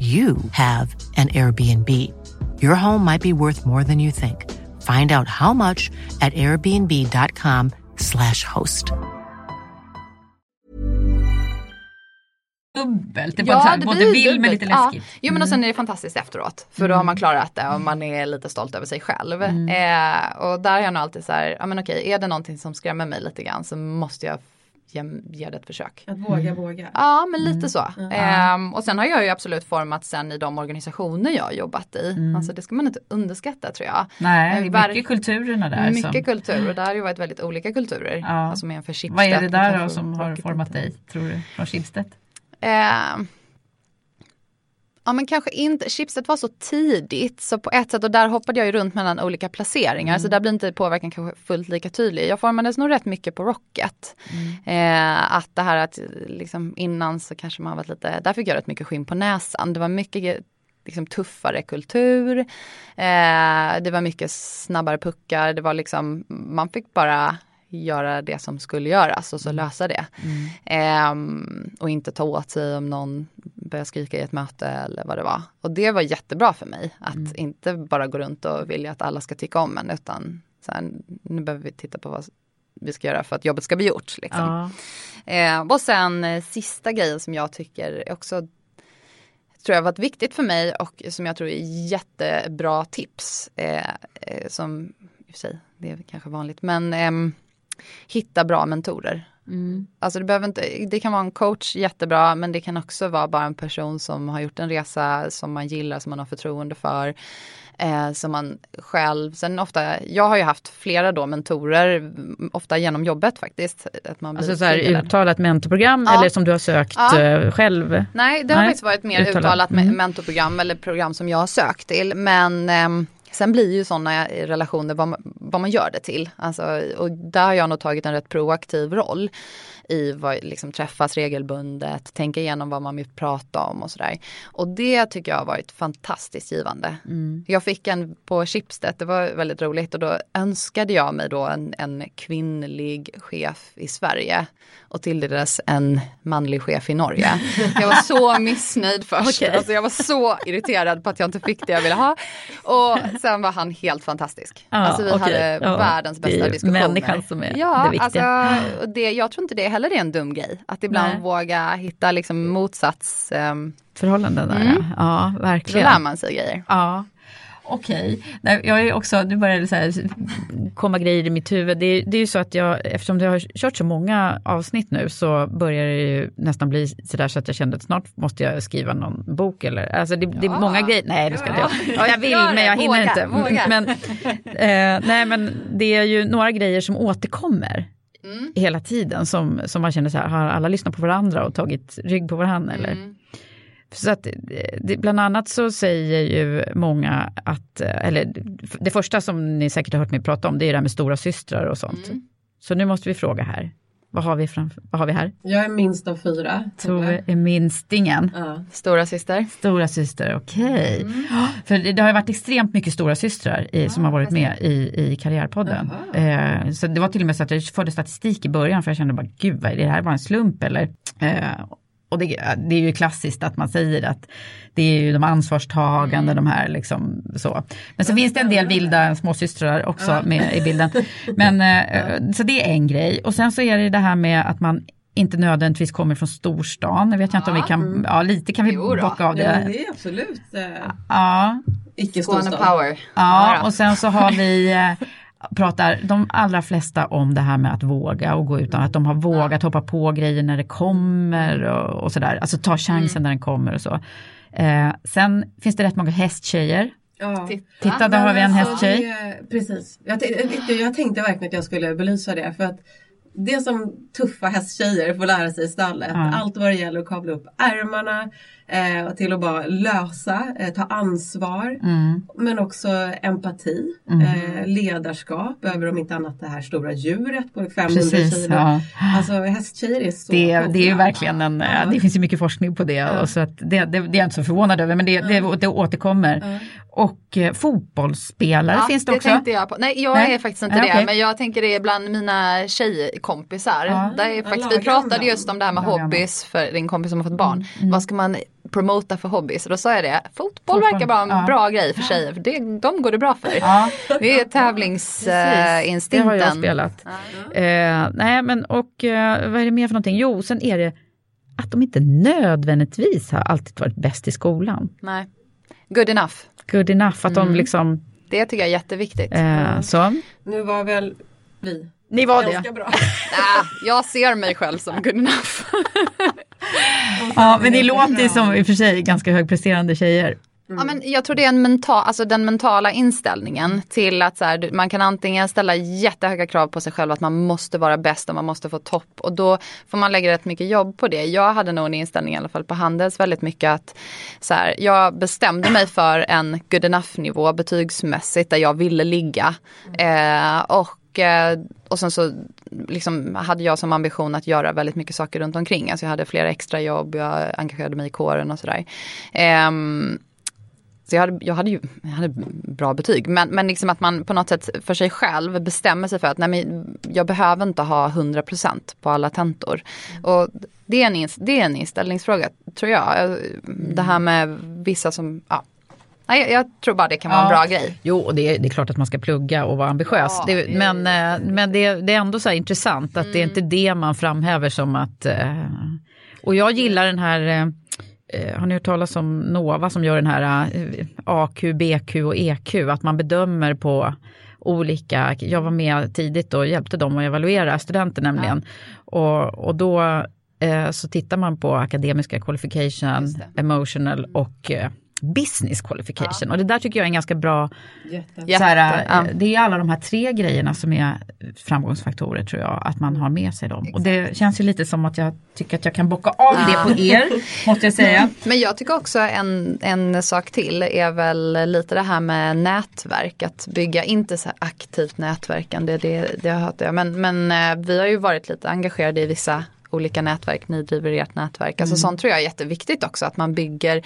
you have an Airbnb. Your home might be worth more than you think. Find out how much at airbnb.com slash host. Dubbelt, det är ja, det både vill men lite läskigt. Ja. Jo men och sen är det fantastiskt efteråt. För mm. då har man klarat det och man är lite stolt över sig själv. Mm. Eh, och där är jag nog alltid så här, ja men okej, är det någonting som skrämmer mig lite grann så måste jag ge, det ett försök. Att våga mm. våga. Ja men lite mm. så. Mm. Ehm, och sen har jag ju absolut format sen i de organisationer jag jobbat i. Mm. Alltså det ska man inte underskatta tror jag. Nej, ehm, mycket kulturerna där. Mycket som... kultur och där har ju varit väldigt olika kulturer. Ja. Alltså med för Vad är det där då som har format dig tror du från Schibsted? Ehm, Ja men kanske inte, chipset var så tidigt så på ett sätt och där hoppade jag ju runt mellan olika placeringar mm. så där blir inte påverkan kanske fullt lika tydlig. Jag formades nog rätt mycket på Rocket. Mm. Eh, att det här att liksom innan så kanske man varit lite, där fick jag rätt mycket skinn på näsan. Det var mycket liksom tuffare kultur. Eh, det var mycket snabbare puckar, det var liksom, man fick bara göra det som skulle göras och så mm. lösa det. Mm. Eh, och inte ta åt sig om någon börja skrika i ett möte eller vad det var. Och det var jättebra för mig. Att Mm. inte bara gå runt och vilja att alla ska tycka om en utan så här, nu behöver vi titta på vad vi ska göra för att jobbet ska bli gjort. Liksom. Ja. Eh, och sen eh, sista grejen som jag tycker också tror jag varit viktigt för mig och som jag tror är jättebra tips. Eh, eh, som i och för sig, det är kanske vanligt, men ehm, hitta bra mentorer. Mm. Alltså det, behöver inte, det kan vara en coach jättebra men det kan också vara bara en person som har gjort en resa som man gillar, som man har förtroende för. Eh, som man själv, sen ofta, jag har ju haft flera då mentorer, ofta genom jobbet faktiskt. Att man Alltså så här uttalat mentorprogram Ja. eller som du har sökt Ja. eh, själv? Nej, det har Nej, faktiskt varit mer uttalat. uttalat, Mm. mentorprogram eller program som jag har sökt till. Men ehm, sen blir ju sådana eh, relationer vad man, vad man gör det till. Alltså, och där har jag nog tagit en rätt proaktiv roll i vad liksom träffas regelbundet, tänka igenom vad man vill prata om och sådär. Och det tycker jag har varit fantastiskt givande. Mm. Jag fick en på Schibsted, det var väldigt roligt och då önskade jag mig då en, en kvinnlig chef i Sverige och tilldelades en manlig chef i Norge. Jag var så missnöjd först, Okej. alltså jag var så irriterad på att jag inte fick det jag ville ha. Och sen var han helt fantastisk. Ja, alltså vi okej. hade Ja, världens det är bästa diskussioner. människan som är ja, det viktiga. Alltså, det, jag tror inte det heller är en dum grej. Att ibland Nej. våga hitta liksom motsats. Um, Förhållanden där, Mm. ja. då verkligen. lär man sig grejer. Ja. Okej, Nej, jag är också, nu börjar det så här komma grejer i mitt huvud. Det, är- det är ju så att jag, eftersom jag har kört så många avsnitt nu så börjar det ju nästan bli sådär så att jag kände att snart måste jag skriva någon bok eller, alltså det, det är många grejer, nej det ska jag inte Ja jag vill det, men jag hinner våga, inte. våga. Men, eh, nej men det är ju några grejer som återkommer Mm. hela tiden som, som man känner så här, har alla lyssnat på varandra och tagit rygg på varandra eller? Mm. Så att, det, bland annat så säger ju många att, eller det första som ni säkert har hört mig prata om, det är det här med stora systrar och sånt. Mm. Så nu måste vi fråga här. Vad har vi, framför, vad har vi här? Jag är minst av fyra. Tove är minstingen. Ja. Stora syster. Stora syster, okej. Mm. För det, det har ju varit extremt mycket stora systrar i, som har varit med i, i Karriärpodden. Eh, så det var till och med så att jag förde statistik i början för jag kände bara, gud är det det här bara en slump eller? Eh, och det, det är ju klassiskt att man säger att det är ju de ansvarstagande, de här liksom så. Men så finns det en del vilda småsystrar också med i bilden. Men eh, så det är en grej. Och sen så är det det här med att man inte nödvändigtvis kommer från storstan. Jag vet inte om vi kan, ja lite kan vi Jo då. bocka av Ja, det. det är absolut eh, Ja, icke Skåne storstad. power. ja och sen så har vi eh, pratar de allra flesta om det här med att våga och gå utan att de har vågat hoppa på grejer när det kommer och, och sådär. Alltså ta chansen när den kommer och så. Eh, sen finns det rätt många hästtjejer. Ja. Titta, där har vi en alltså, hästtjej. det- Precis. Jag, tänkte- jag tänkte verkligen att jag skulle belysa det. För att det som tuffa hästtjejer får lära sig i stallet. Ja. Allt vad det gäller att kavla upp ärmarna. Eh, och till att bara lösa, eh, ta ansvar. Mm. Men också empati, eh, ledarskap över om inte annat det här stora djuret på 500 Precis, kilo. ja. Alltså hästtjejer är så Det, det är verkligen en, eh, det finns ju mycket forskning på det. Och så att det, det, det är jag inte så förvånad över men det, det, det återkommer. Och eh, fotbollsspelare finns det också. tänkte jag på. Nej jag Nej. är faktiskt inte Nej, det okej. men jag tänker det är bland mina tjejkompisar. Ja. Där är faktiskt, vi pratade just om det här med hobbys för din kompis som har fått barn. Mm, Vad ska man promota för hobbys? Och då sa jag det, fotboll, Fotboll, verkar vara en ja. bra grej för tjejer för det, de går det bra för. Ja. Det är Precis, det har tävlingsinstinkten. jag spelat. Eh, nej men och eh, vad är det mer för någonting? Jo, sen är det att de inte nödvändigtvis har alltid varit bäst i skolan. Nej. Good enough. Good enough, att Mm. de liksom Det tycker jag är jätteviktigt. eh, så. Nu var väl vi Ni var ganska det. bra. Ah, jag ser mig själv som good enough. Ja, men det låter ju som i och för sig ganska högpresterande tjejer. Ja, men jag tror det är en mental, alltså den mentala inställningen till att så här, man kan antingen ställa jättehöga krav på sig själv att man måste vara bäst och man måste få topp och då får man lägga rätt mycket jobb på det. Jag hade nog en inställning i alla fall på Handels väldigt mycket att så här, jag bestämde mig för en good enough nivå betygsmässigt där jag ville ligga. Eh, och eh, och sen så liksom hade jag som ambition att göra väldigt mycket saker runt omkring. Alltså jag hade flera extra jobb, jag engagerade mig i kåren och sådär. Ehm, så jag hade, jag hade ju jag hade bra betyg. Men, men liksom att man på något sätt för sig själv bestämmer sig för att nej men, jag behöver inte ha 100% på alla tentor. Och Det är, en, det är en inställningsfråga tror jag. Mm. Det här med vissa som, ja. Nej, jag tror bara det kan vara ja. en bra grej. Jo, och det är, det är klart att man ska plugga och vara ambitiös. Ja, det, men eh, men det, det, är ändå så intressant att mm. det är inte det man framhäver som att... Eh, och jag gillar den här... Eh, har ni hört talas om Nova som gör den här AQ, BQ och EQ? Att man bedömer på olika, jag var med tidigt och hjälpte dem att evaluera studenter nämligen. Ja. Och, och då eh, så tittar man på akademiska qualification, emotional och eh, business qualification. Ja. Och det där tycker jag är en ganska bra, Jätte. här, ja. Det är alla de här tre grejerna som är framgångsfaktorer tror jag, att man har med sig dem. Exakt. Och det känns ju lite som att jag tycker att jag kan bocka av ja. det på er, måste jag säga. Men jag tycker också en, en sak till är väl lite det här med nätverk, att bygga, inte så aktivt nätverkande, det, det har jag men, men eh, vi har ju varit lite engagerade i vissa olika nätverk, ni driver ert nätverk. Alltså mm. sånt tror jag är jätteviktigt också att man bygger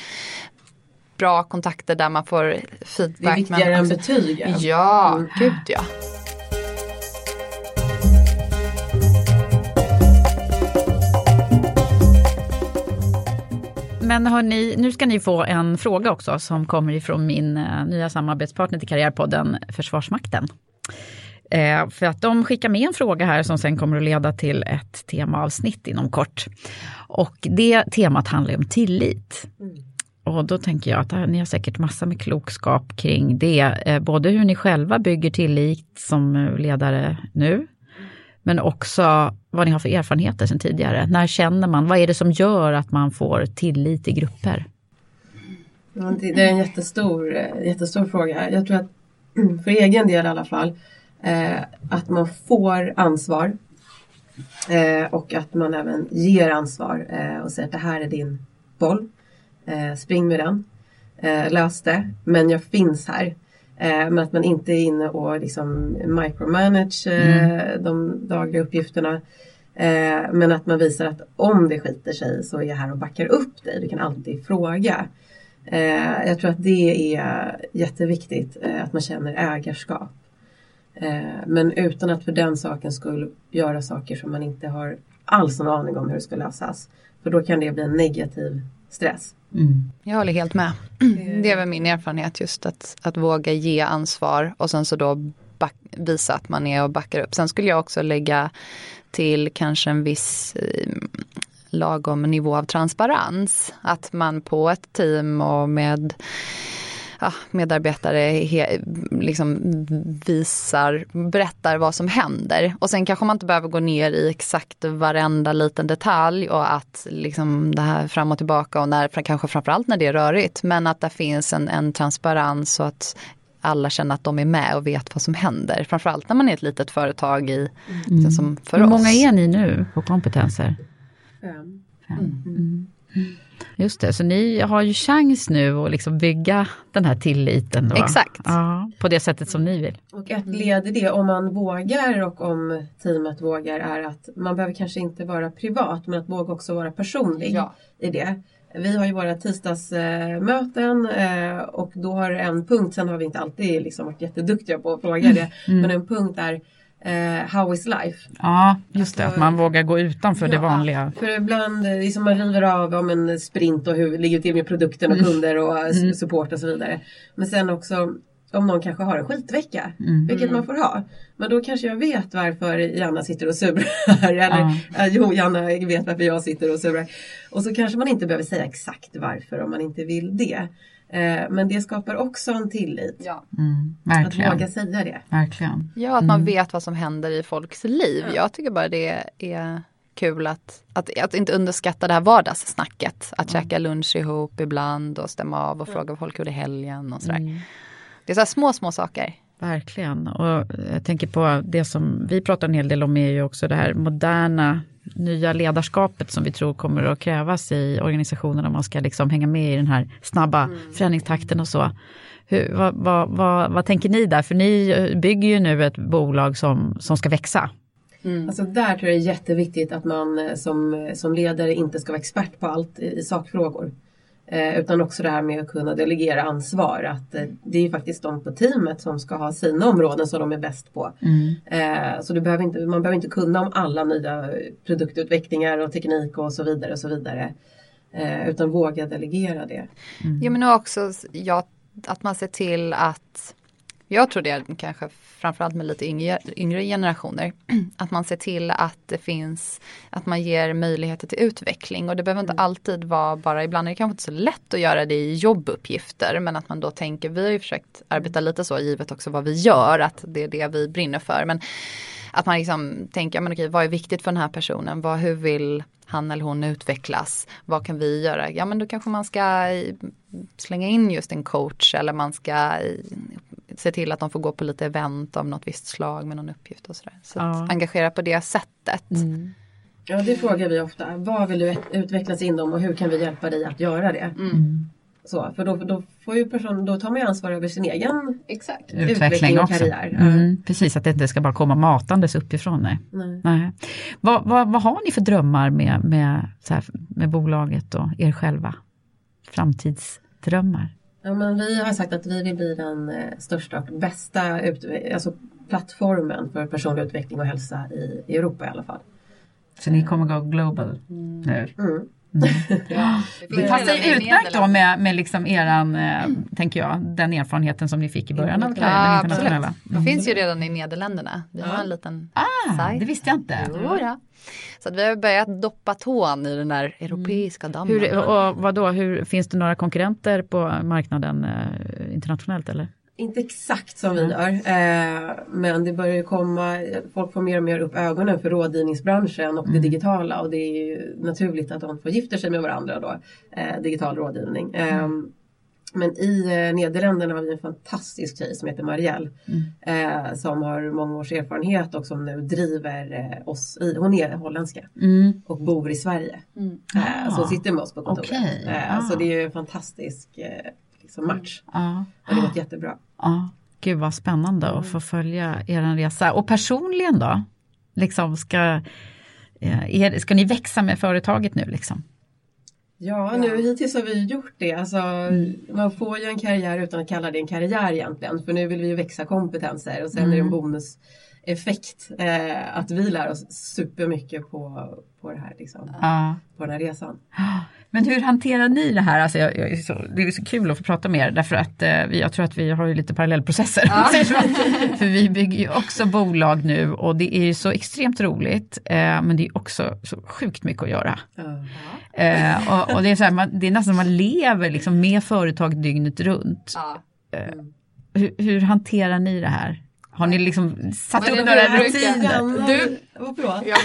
bra kontakter där man får feedback. Det är viktigare än betyg. Ja, mm. gud ja. Men hörni, nu ska ni få en fråga också som kommer ifrån min uh, nya samarbetspartner till Karriärpodden Försvarsmakten. Eh, för att de skickar med en fråga här som sen kommer att leda till ett temaavsnitt inom kort. Och det temat handlar om tillit. Mm. Och då tänker jag att ni har säkert massor med klokskap kring det. Eh, både hur ni själva bygger tillit som eh, ledare nu, men också vad ni har för erfarenheter sedan tidigare. När känner man, vad är det som gör att man får tillit i grupper? Det är en jättestor, eh, jättestor fråga. Jag tror att mm, för egen del i alla fall, att man får ansvar och att man även ger ansvar och säger att det här är din boll. Eh, spring med den. Eh, lös det. Men jag finns här. Eh, men att man inte är inne och liksom micromanage eh, mm. de dagliga uppgifterna. Eh, men att man visar att om det skiter sig så är jag här och backar upp dig. Du kan alltid fråga. Eh, jag tror att det är jätteviktigt att man känner ägarskap. men utan att för den saken skulle göra saker som man inte har alls någon aning om hur det ska lösas. För då kan det bli en negativ stress. Mm. Jag håller helt med. Det är väl min erfarenhet just att, att våga ge ansvar och sen så då back, visa att man är och backar upp. Sen skulle jag också lägga till kanske en viss eh, lagom nivå av transparens. Att man på ett team och med ja, medarbetare he, liksom visar, berättar vad som händer. Och sen kanske man inte behöver gå ner i exakt varenda liten detalj och att liksom det här fram och tillbaka och när, kanske framförallt när det är rörigt. Men att det finns en, en transparens så att alla känner att de är med och vet vad som händer. Framförallt när man är ett litet företag i, mm. som för Hur oss. många är ni nu på kompetenser? Fem. Fem. Mm. Mm. Just det, så ni har ju chans nu att liksom bygga den här tilliten. Då. Exakt. Ja, på det sättet som ni vill. Och ett led i det, om man vågar och om teamet vågar, är att man behöver kanske inte vara privat, men att våga också vara personlig ja. i det. Vi har ju våra tisdagsmöten eh, och då har en punkt, sen har vi inte alltid liksom varit jätteduktiga på att fråga det, mm. men en punkt är eh, How is life? Ja, just det, alltså, att man vågar gå utanför ja, det vanliga. För ibland, eh, liksom man river av om en sprint och hur ligger till med produkten och mm. kunder och mm. support och så vidare. Men sen också om någon kanske har en skitvecka, mm. vilket man får ha. Men då kanske jag vet varför Janna sitter och surar. Eller ja. jo, Janna vet varför jag sitter och surar. Och så kanske man inte behöver säga exakt varför om man inte vill det. Eh, men det skapar också en tillit. Ja. Mm, att våga säga det. Verkligen. Ja, att man mm. vet vad som händer i folks liv. Ja. Jag tycker bara det är kul att, att, att inte underskatta det här vardagssnacket. Att mm. käka lunch ihop ibland och stämma av och fråga folk hur det är helgen och sådär. Mm. Det är så små, små saker. Verkligen. Och jag tänker på det som vi pratar en hel del om är ju också det här moderna nya ledarskapet som vi tror kommer att krävas i organisationen om man ska liksom hänga med i den här snabba mm. förändringstakten och så. Hur, vad, vad, vad, vad, tänker ni där? För ni bygger ju nu ett bolag som, som ska växa. Mm. Alltså där tror jag det är jätteviktigt att man som, som ledare inte ska vara expert på allt i, i sakfrågor. Eh, utan också det här med att kunna delegera ansvar. Att eh, det är faktiskt de på teamet som ska ha sina områden som de är bäst på. Mm. Eh, så du behöver inte, man behöver inte kunna om alla nya produktutvecklingar och teknik och så vidare. och så vidare. Eh, utan våga delegera det. Mm. Ja men också ja, att man ser till att jag tror det kanske framförallt med lite yngre, yngre generationer. Att man ser till att det finns, att man ger möjligheter till utveckling och det behöver inte mm. alltid vara bara, ibland är det kanske inte så lätt att göra det i jobbuppgifter men att man då tänker, vi har ju försökt arbeta lite så givet också vad vi gör, att det är det vi brinner för. Men att man liksom tänker, men okej, vad är viktigt för den här personen? Vad, hur vill han eller hon utvecklas? Vad kan vi göra? Ja men då kanske man ska slänga in just en coach eller man ska se till att de får gå på lite event av något visst slag med någon uppgift och sådär. Så ja. engagera på det sättet. Mm. Ja det frågar vi ofta. Vad vill du utvecklas inom och hur kan vi hjälpa dig att göra det? Mm. Så, för då, då, får ju person, då tar man ju ansvar över sin egen Exakt. utveckling och karriär. Mm, precis, att det inte ska bara komma matandes uppifrån. Nej. nej. nej. Vad, vad, vad, har ni för drömmar med, med, här, med bolaget och er själva? Framtidsdrömmar? Ja, men vi har sagt att vi vill bli den eh, största och bästa ut, alltså plattformen för personlig utveckling och hälsa i, i Europa i alla fall. Så ni kommer gå global mm. nu? Mm. Mm. Det passar utmärkt då med, med liksom eran, eh, tänker jag, den erfarenheten som ni fick i början av karriären. Ja, internationella. Mm. Det finns ju redan i Nederländerna. Vi har en liten ah, sajt. Det visste jag inte. Jo, ja. Så att vi har börjat doppa tån i den där europeiska dammen. Hur, och vadå, hur, finns det några konkurrenter på marknaden eh, internationellt eller? Inte exakt som vi gör, eh, men det börjar komma, folk får mer och mer upp ögonen för rådgivningsbranschen och mm. det digitala och det är ju naturligt att de får gifter sig med varandra då, eh, digital rådgivning. Mm. Ehm, men i eh, Nederländerna har vi en fantastisk tjej som heter Marielle mm. eh, som har många års erfarenhet och som nu driver eh, oss i, hon är holländska mm. och bor i Sverige. Mm. Eh, så sitter med oss på kontoret. Okay. Eh, ah. Så det är en fantastisk liksom match. Ah. Och det har gått jättebra. Ah. Gud vad spännande att få följa er resa. Och personligen då? Liksom ska, är, ska ni växa med företaget nu liksom? Ja, nu hittills har vi gjort det. Alltså, mm. Man får ju en karriär utan att kalla det en karriär egentligen. För nu vill vi ju växa kompetenser och sen mm. är det en mm. bonuseffekt eh, att vi lär oss supermycket på, på det här, liksom, ja. på den här resan. Men hur hanterar ni det här? Alltså jag, jag är så, det är så kul att få prata med er därför att eh, vi, jag tror att vi har ju lite parallellprocesser. Ja. för vi bygger ju också bolag nu och det är ju så extremt roligt eh, men det är också så sjukt mycket att göra. Ja. Eh, och, och, det, är så här, man, det är nästan man lever liksom med företag dygnet runt. Ja. Mm. Hur, hur hanterar ni det här? Har ni liksom satt upp några rutiner? Du,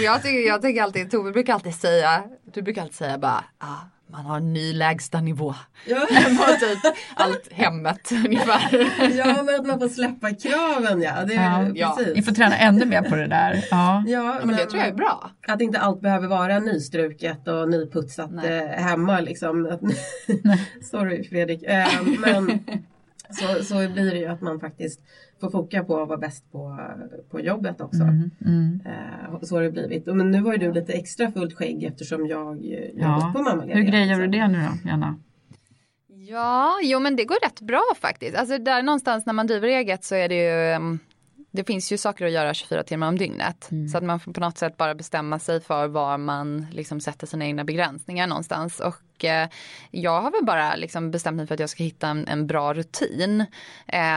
jag, tycker, jag tycker alltid, Tove brukar alltid säga, du brukar alltid säga bara, ah, man har en ny lägsta nivå. Ja. typ allt hemmet ungefär. Ja men att man får släppa kraven ja. Det, ja. ja. Ni får träna ännu mer på det där. Ja, ja men, men det tror jag är bra. Att inte allt behöver vara nystruket och nyputsat eh, hemma liksom. Sorry Fredrik. Eh, men så, så blir det ju att man faktiskt får foka på att vara bäst på, på jobbet också. Mm, mm. Eh, så har det blivit. Men nu har ju du lite extra fullt skägg eftersom jag jobbat ja. på mammaledighet. Hur grejer du det nu då, Janna? Ja, jo men det går rätt bra faktiskt. Alltså där någonstans när man driver eget så är det ju mm, det finns ju saker att göra 24 timmar om dygnet. Mm. Så att man får på något sätt bara bestämma sig för var man liksom sätter sina egna begränsningar någonstans. Och eh, jag har väl bara liksom bestämt mig för att jag ska hitta en, en bra rutin.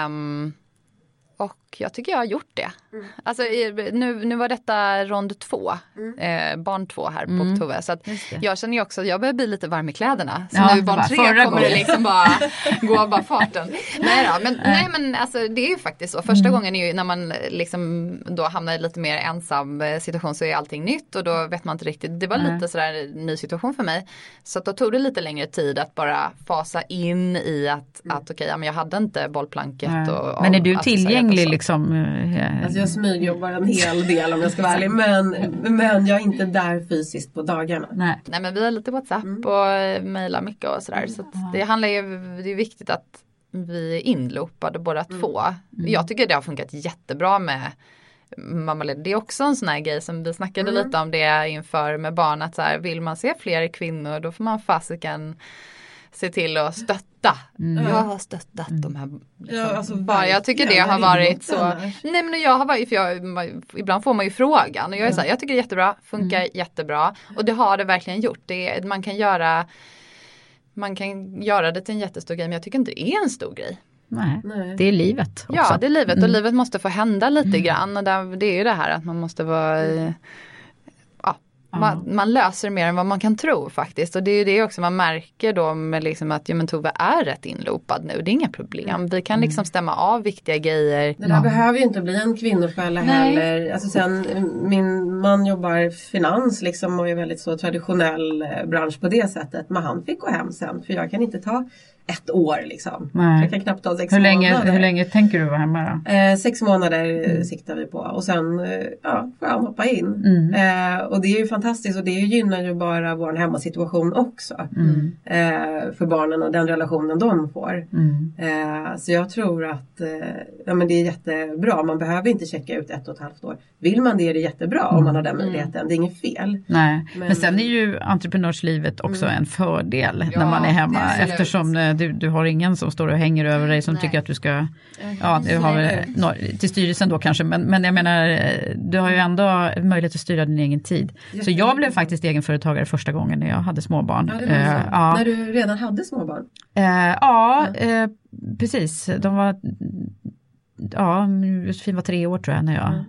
Um, och jag tycker jag har gjort det. Mm. Alltså, nu, nu var detta rond två, mm. eh, barn två här på mm. Tove. Så att jag känner ju också att jag börjar bli lite varm i kläderna. Så ja, nu barn tre kommer gången. det liksom bara gå av bara farten. nej, då, men, nej men alltså det är ju faktiskt så. Första mm. gången är ju när man liksom då hamnar i lite mer ensam eh, situation så är allting nytt och då vet man inte riktigt. Det var lite sådär ny situation för mig. Så då tog det lite längre tid att bara fasa in i att, mm. att okej, okay, ja, men jag hade inte bollplanket. Och, och, men är du tillgänglig liksom? Eh, alltså jag smygjobbar en hel del om jag ska vara ärlig. Men, men jag är inte där fysiskt på dagarna. Nej, Nej men vi har lite WhatsApp mm. och eh, mejlar mycket och sådär. Så det handlar ju, det är viktigt att vi är inloopade båda mm. två. Mm. Jag tycker det har funkat jättebra med mammaledig. Det är också en sån här grej som vi snackade mm. lite om det inför med barn att så här, vill man se fler kvinnor då får man fasiken se till att stötta. Jag har stöttat de här. Liksom, Ja, alltså, bara, jag tycker det har varit så. Nej men jag har varit, för jag, ibland får man ju frågan och jag är så här, jag tycker det är jättebra, funkar jättebra och det har det verkligen gjort. Det, man kan göra man kan göra det till en jättestor grej men jag tycker inte det är en stor grej. Nej, Nej. det är livet också. Ja det är livet och Mm. livet måste få hända lite grann och där, det är ju det här att man måste vara eh, ja, man, man löser mer än vad man kan tro faktiskt och det är ju det också man märker då med liksom att ja, men Tove är rätt inloopad nu, det är inga problem. Vi kan liksom stämma av viktiga grejer. Det där behöver ju inte bli en kvinnofälla heller. Alltså sen, min man jobbar finans liksom och är väldigt så traditionell eh, bransch på det sättet. Men han fick gå hem sen för jag kan inte ta ett år liksom. Nej. Jag kan knappt ta sex hur, länge, månader. hur länge tänker du vara hemma då? Eh, sex månader eh, siktar vi på och sen eh, ja, får han hoppa in. Eh, och det är ju fantastiskt och det gynnar ju bara vår hemmasituation också. Eh, för barnen och den relationen de får. Eh, så jag tror att eh, ja, men det är jättebra. Man behöver inte checka ut ett och ett halvt år. Vill man det är det jättebra om man har den möjligheten. Det är inget fel. Nej, men, Men- sen är ju entreprenörslivet också en fördel när man är hemma är eftersom du, du har ingen som står och hänger över dig som tycker att du ska, ja du har väl till styrelsen då kanske men, men jag menar eh, du har ju ändå möjlighet att styra din egen tid. Så jag blev faktiskt egenföretagare första gången när jag hade småbarn. Ja. Eh, ja. När du redan hade småbarn. Eh, ja, eh, precis. De var, ja, Josefin var tre år tror jag när jag.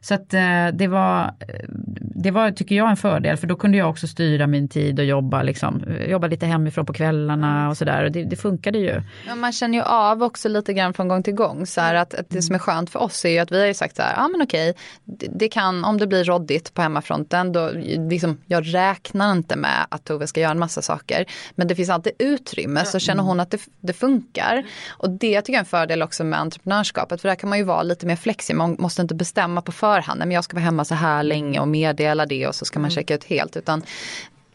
Så att eh, det var, eh, det var, tycker jag, en fördel för då kunde jag också styra min tid och jobba, liksom, eh, jobba lite hemifrån på kvällarna och sådär. Det, det funkade ju. Ja, man känner ju av också lite grann från gång till gång så här att, att det som är skönt för oss är ju att vi har ju sagt så här, ja men okej, det, det kan, om det blir råddigt på hemmafronten, då liksom, jag räknar inte med att Tove ska göra en massa saker. Men det finns alltid utrymme, så känner hon att det, det funkar. Och det tycker jag är en fördel också med entreprenörskapet, för där kan man ju vara lite mer flexibel, man måste inte bestämma på förhand, nej men jag ska vara hemma så här länge och meddela det och så ska man checka ut helt, utan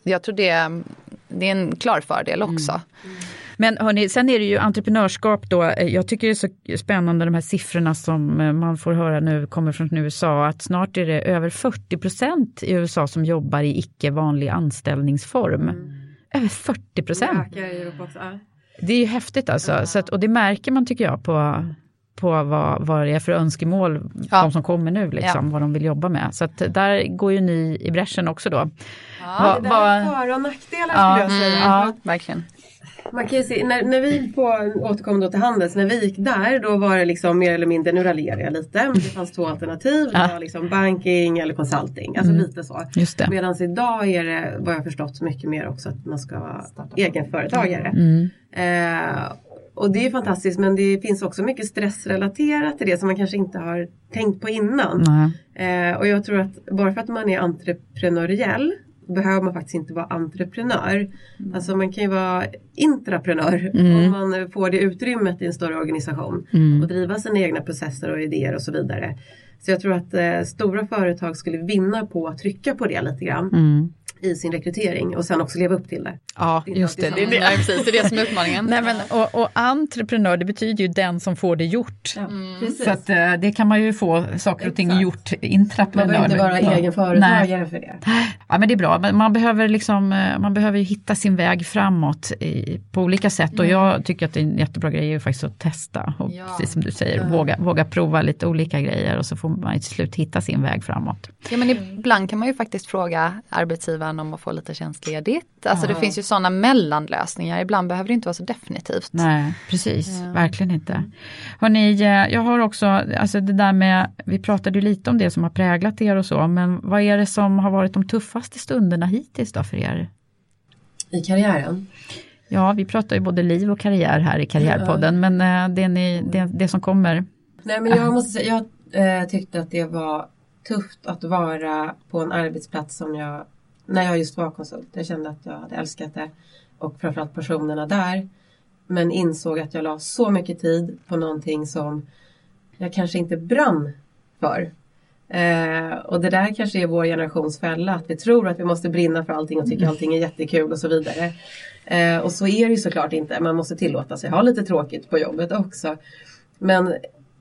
jag tror det, det är en klar fördel också. Men hörni, sen är det ju entreprenörskap då. Jag tycker det är så spännande de här siffrorna som eh, man får höra nu kommer från USA. Att snart är det över 40 procent i USA som jobbar i icke vanlig anställningsform. Över 40 procent. Ja. Det är ju häftigt alltså. Så att, och det märker man tycker jag på, på vad, vad det är för önskemål Ja. de som kommer nu, liksom, Ja. vad de vill jobba med. Så att där går ju ni i bräschen också då. Ja, det där är för och nackdelar Ja, skulle jag säga. Ja, verkligen. Man kan ju se, när, när vi på, återkom då till Handels, när vi gick där då var det liksom mer eller mindre, nu raljerar jag lite, men det fanns två alternativ. Det Ja. var liksom banking eller consulting, alltså lite så. Just det. Medan idag är det, vad jag förstått, mycket mer också att man ska vara egenföretagare. Mm. Eh, och det är fantastiskt men det finns också mycket stressrelaterat till det som man kanske inte har tänkt på innan. Eh, och jag tror att bara för att man är entreprenöriell behöver man faktiskt inte vara entreprenör. Alltså man kan ju vara intraprenör om man får det utrymmet i en större organisation och driva sina egna processer och idéer och så vidare. Så jag tror att eh, stora företag skulle vinna på att trycka på det lite grann Mm. I sin rekrytering och sen också leva upp till det. Ja, Det just det. det, är det. Ja, precis, det är det som är utmaningen. Nej, men, och, och entreprenör det betyder ju den som får det gjort. Ja, precis. Så att, eh, det kan man ju få saker och ting Exakt. gjort man intraprenör. behöver inte vara Ja. egen företagare för det. Ja men det är bra, men man behöver, liksom, eh, man behöver ju hitta sin väg framåt i, på olika sätt och jag tycker att det är en jättebra grej är ju faktiskt att testa. Och Ja. Precis som du säger, våga, våga prova lite olika grejer och så får man till slut hitta sin väg framåt. Ja men ibland kan man ju faktiskt fråga arbetsgivaren om att få lite tjänstledigt. Alltså det finns ju sådana mellanlösningar, ibland behöver det inte vara så definitivt. Nej, precis, verkligen inte. Hörrni, eh, jag har också, alltså det där med, vi pratade ju lite om det som har präglat er och så, men vad är det som har varit de tuffaste stunderna hittills då för er? I karriären. Ja, vi pratar ju både liv och karriär här i Karriärpodden, men eh, det, ni, det, det som kommer. Nej men jag måste säga, jag eh, tyckte att det var tufft att vara på en arbetsplats som jag, när jag just var konsult. Jag kände att jag hade älskat det och framförallt personerna där. Men insåg att jag la så mycket tid på någonting som jag kanske inte brann för. Eh, och det där kanske är vår generations fälla, att vi tror att vi måste brinna för allting och tycka allting är jättekul och så vidare. Eh, och så är det ju såklart inte, man måste tillåta sig ha lite tråkigt på jobbet också. Men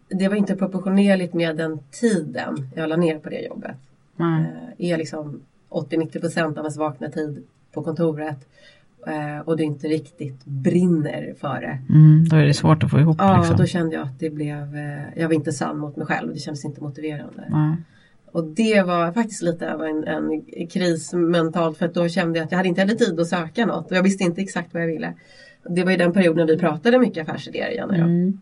det var inte proportionerligt med den tiden jag la ner på det jobbet. Nej. Eh, är liksom 80-90% av ens vakna tid på kontoret. eh, och du inte riktigt brinner för det. Mm, då är det svårt att få ihop. Ja, liksom. då kände jag att det blev, eh, jag var inte sann mot mig själv. Det kändes inte motiverande. Ja. Och det var faktiskt lite av en, en kris mentalt för att då kände jag att jag hade inte heller tid att söka något och jag visste inte exakt vad jag ville. Det var ju den perioden vi pratade mycket affärsidéer igen. och jag. Mm.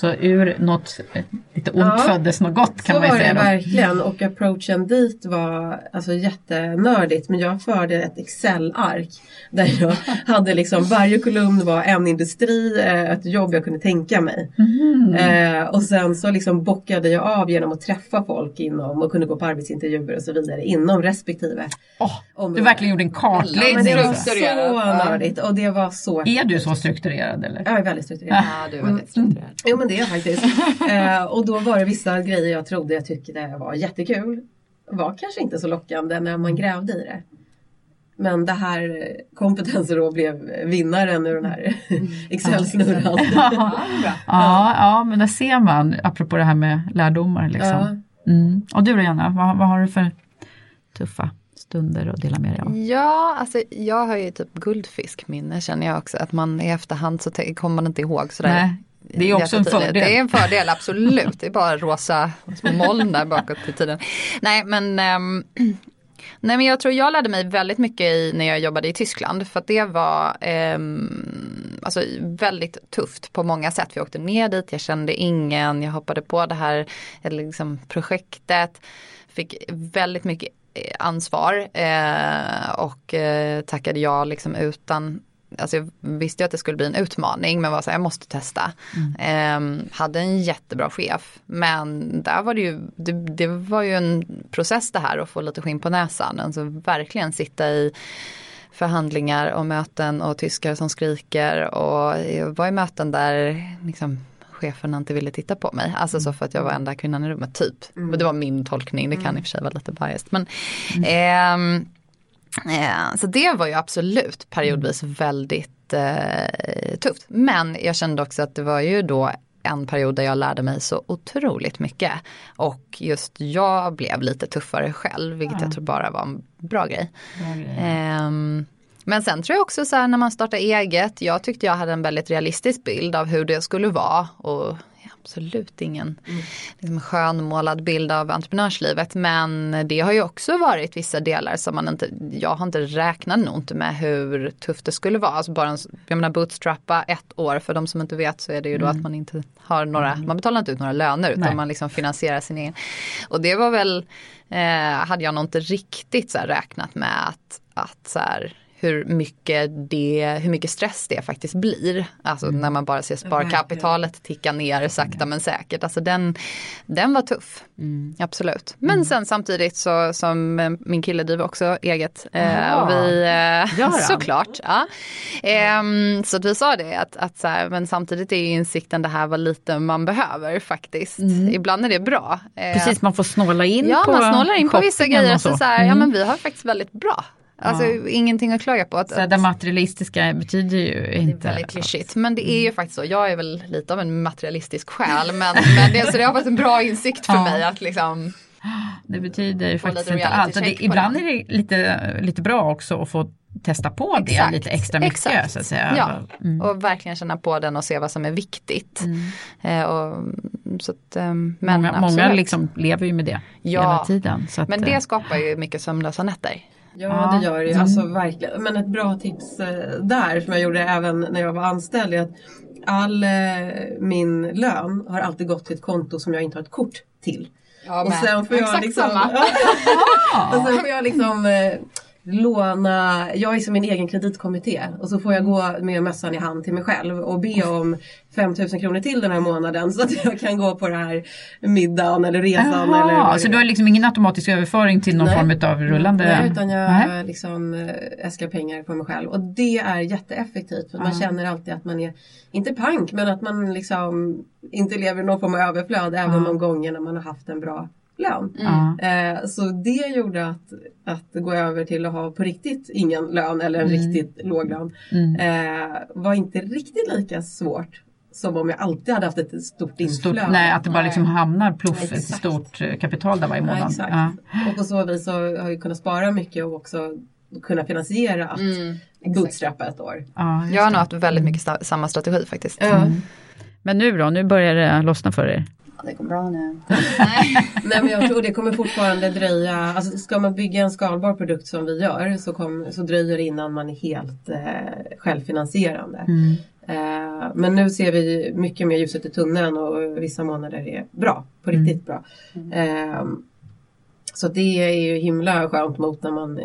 Så ur något eh, lite ont Ja, föddes något gott kan Så man ju var säga. det Då. verkligen och approachen dit var alltså jättenördigt men jag förde ett Excel-ark där jag hade liksom varje kolumn var en industri, eh, ett jobb jag kunde tänka mig. Mhm. Eh, och sen så liksom bockade jag av genom att träffa folk inom och kunde gå på arbetsintervjuer och så vidare inom respektive Åh, du verkligen gjorde en Ja, kartläggning. det var så. så nördigt och det var så Är du så strukturerad eller? Jag är väldigt strukturerad. Ja, du är väldigt strukturerad. Jo men det är jag faktiskt. eh, och då var det vissa grejer jag trodde jag tyckte var jättekul. Var kanske inte så lockande när man grävde i det. Men det här kompetensen då blev vinnaren ur den här Excel-snurran. Ja, ja, men där ser man, apropå det här med lärdomar. Liksom. Mm. Och du då Janna, vad, vad har du för tuffa stunder att dela med dig av? Ja, alltså jag har ju typ guldfiskminne känner jag också. Att man i efterhand så kommer man inte ihåg sådär. Nej, det är också en fördel. Det är en fördel, absolut. Det är bara rosa små moln där bakåt i tiden. Nej men ehm, Nej men jag tror jag lärde mig väldigt mycket i, när jag jobbade i Tyskland för att det var ehm, alltså, väldigt tufft på många sätt. Vi åkte ner dit, jag kände ingen, jag hoppade på det här liksom, projektet. Fick väldigt mycket eh, ansvar eh, och eh, tackade ja liksom utan Alltså jag visste ju att det skulle bli en utmaning men var så här, jag måste testa. Ehm, hade en jättebra chef men där var det ju, det, det var ju en process det här att få lite skinn på näsan. Alltså verkligen sitta i förhandlingar och möten och tyskar som skriker och jag var i möten där liksom cheferna inte ville titta på mig. Alltså så för att jag var enda kvinnan i rummet typ. Och det var min tolkning, det kan i och för sig vara lite biased. Men, ehm, Eh, så det var ju absolut periodvis väldigt eh, tufft. Men jag kände också att det var ju då en period där jag lärde mig så otroligt mycket. Och just jag blev lite tuffare själv, vilket jag tror bara var en bra grej. Ehm, men sen tror jag också så här när man startar eget, jag tyckte jag hade en väldigt realistisk bild av hur det skulle vara. Och absolut ingen liksom, skönmålad bild av entreprenörslivet. Men det har ju också varit vissa delar som man inte, jag har inte räknat nog inte med hur tufft det skulle vara. Alltså bara en, jag menar bootstrappa ett år, för de som inte vet så är det ju då att man inte har några, man betalar inte ut några löner utan Nej. man liksom finansierar sin egen. Och det var väl, eh, hade jag nog inte riktigt så räknat med att, att så här, hur mycket, det, hur mycket stress det faktiskt blir. Alltså när man bara ser sparkapitalet ticka ner sakta men säkert. Alltså den, den var tuff. Absolut. Men sen samtidigt så som eh, min kille driver också eget. Eh, och vi, eh, såklart. Ja. Ehm, så att vi sa det att, att så här, men samtidigt är insikten det här vad lite man behöver faktiskt. Ibland är det bra. Eh, Precis, man får snåla in Ja, på man snålar in på vissa grejer. Så. Så här, Ja Mm. men vi har faktiskt väldigt bra. Alltså ingenting att klaga på. Att, Så det materialistiska betyder ju det är inte... väldigt klyschigt. Men det är ju faktiskt så. Jag är väl lite av en materialistisk själ. Men, men det, så det har varit en bra insikt för Ja. mig att liksom. Det betyder ju faktiskt inte allt. Och det, ibland det. är det lite, lite bra också att få testa på det Exakt, lite extra mycket. exakt. Så att säga. Ja, Mm. och verkligen känna på den och se vad som är viktigt. Eh, och, så att, eh, men många många liksom lever ju med det Ja, hela tiden. Att, Men eh, det skapar ju mycket sömnlösa nätter. Ja, det gör det ju. Alltså verkligen. Men ett bra tips eh, där som jag gjorde även när jag var anställd är att all eh, min lön har alltid gått till ett konto som jag inte har ett kort till. och sen får jag Exakt liksom, samma. och sen får jag liksom eh, låna, jag är som min egen kreditkommitté och så får jag gå med mössan i hand till mig själv och be om 5000 kronor till den här månaden så att jag kan gå på det här middagen eller resan. Jaha, eller så du har liksom ingen automatisk överföring till någon Nej. form av rullande? Nej, utan jag Nej. liksom äh, äskar pengar på mig själv. Och det är jätteeffektivt. För man känner alltid att man är, inte pank, men att man liksom inte lever i någon form av överflöd. Även de gånger när man har haft en bra lön. Ja. Eh, så det gjorde att, att gå över till att ha på riktigt ingen lön eller en riktigt låg lön. Eh, var inte riktigt lika svårt. Som om jag alltid hade haft ett stort inflöde. Stort, nej, att det bara liksom hamnar pluff ett stort eh, kapital där varje Ja, månad. exakt. Ja. Och på så vis så har jag kunnat spara mycket och också kunna finansiera att Mm, bootstrappa ett år. Ja, Jag har nog haft väldigt mycket sta- samma strategi faktiskt. Ja. Men nu då, nu börjar det lossna för er. Det går bra nu. Nej men jag tror det kommer fortfarande dröja, alltså ska man bygga en skalbar produkt som vi gör så, kom, så dröjer det innan man är helt eh, självfinansierande. Eh, men nu ser vi mycket mer ljuset i tunneln och vissa månader är bra, på riktigt bra. Eh, så det är ju himla skönt mot när man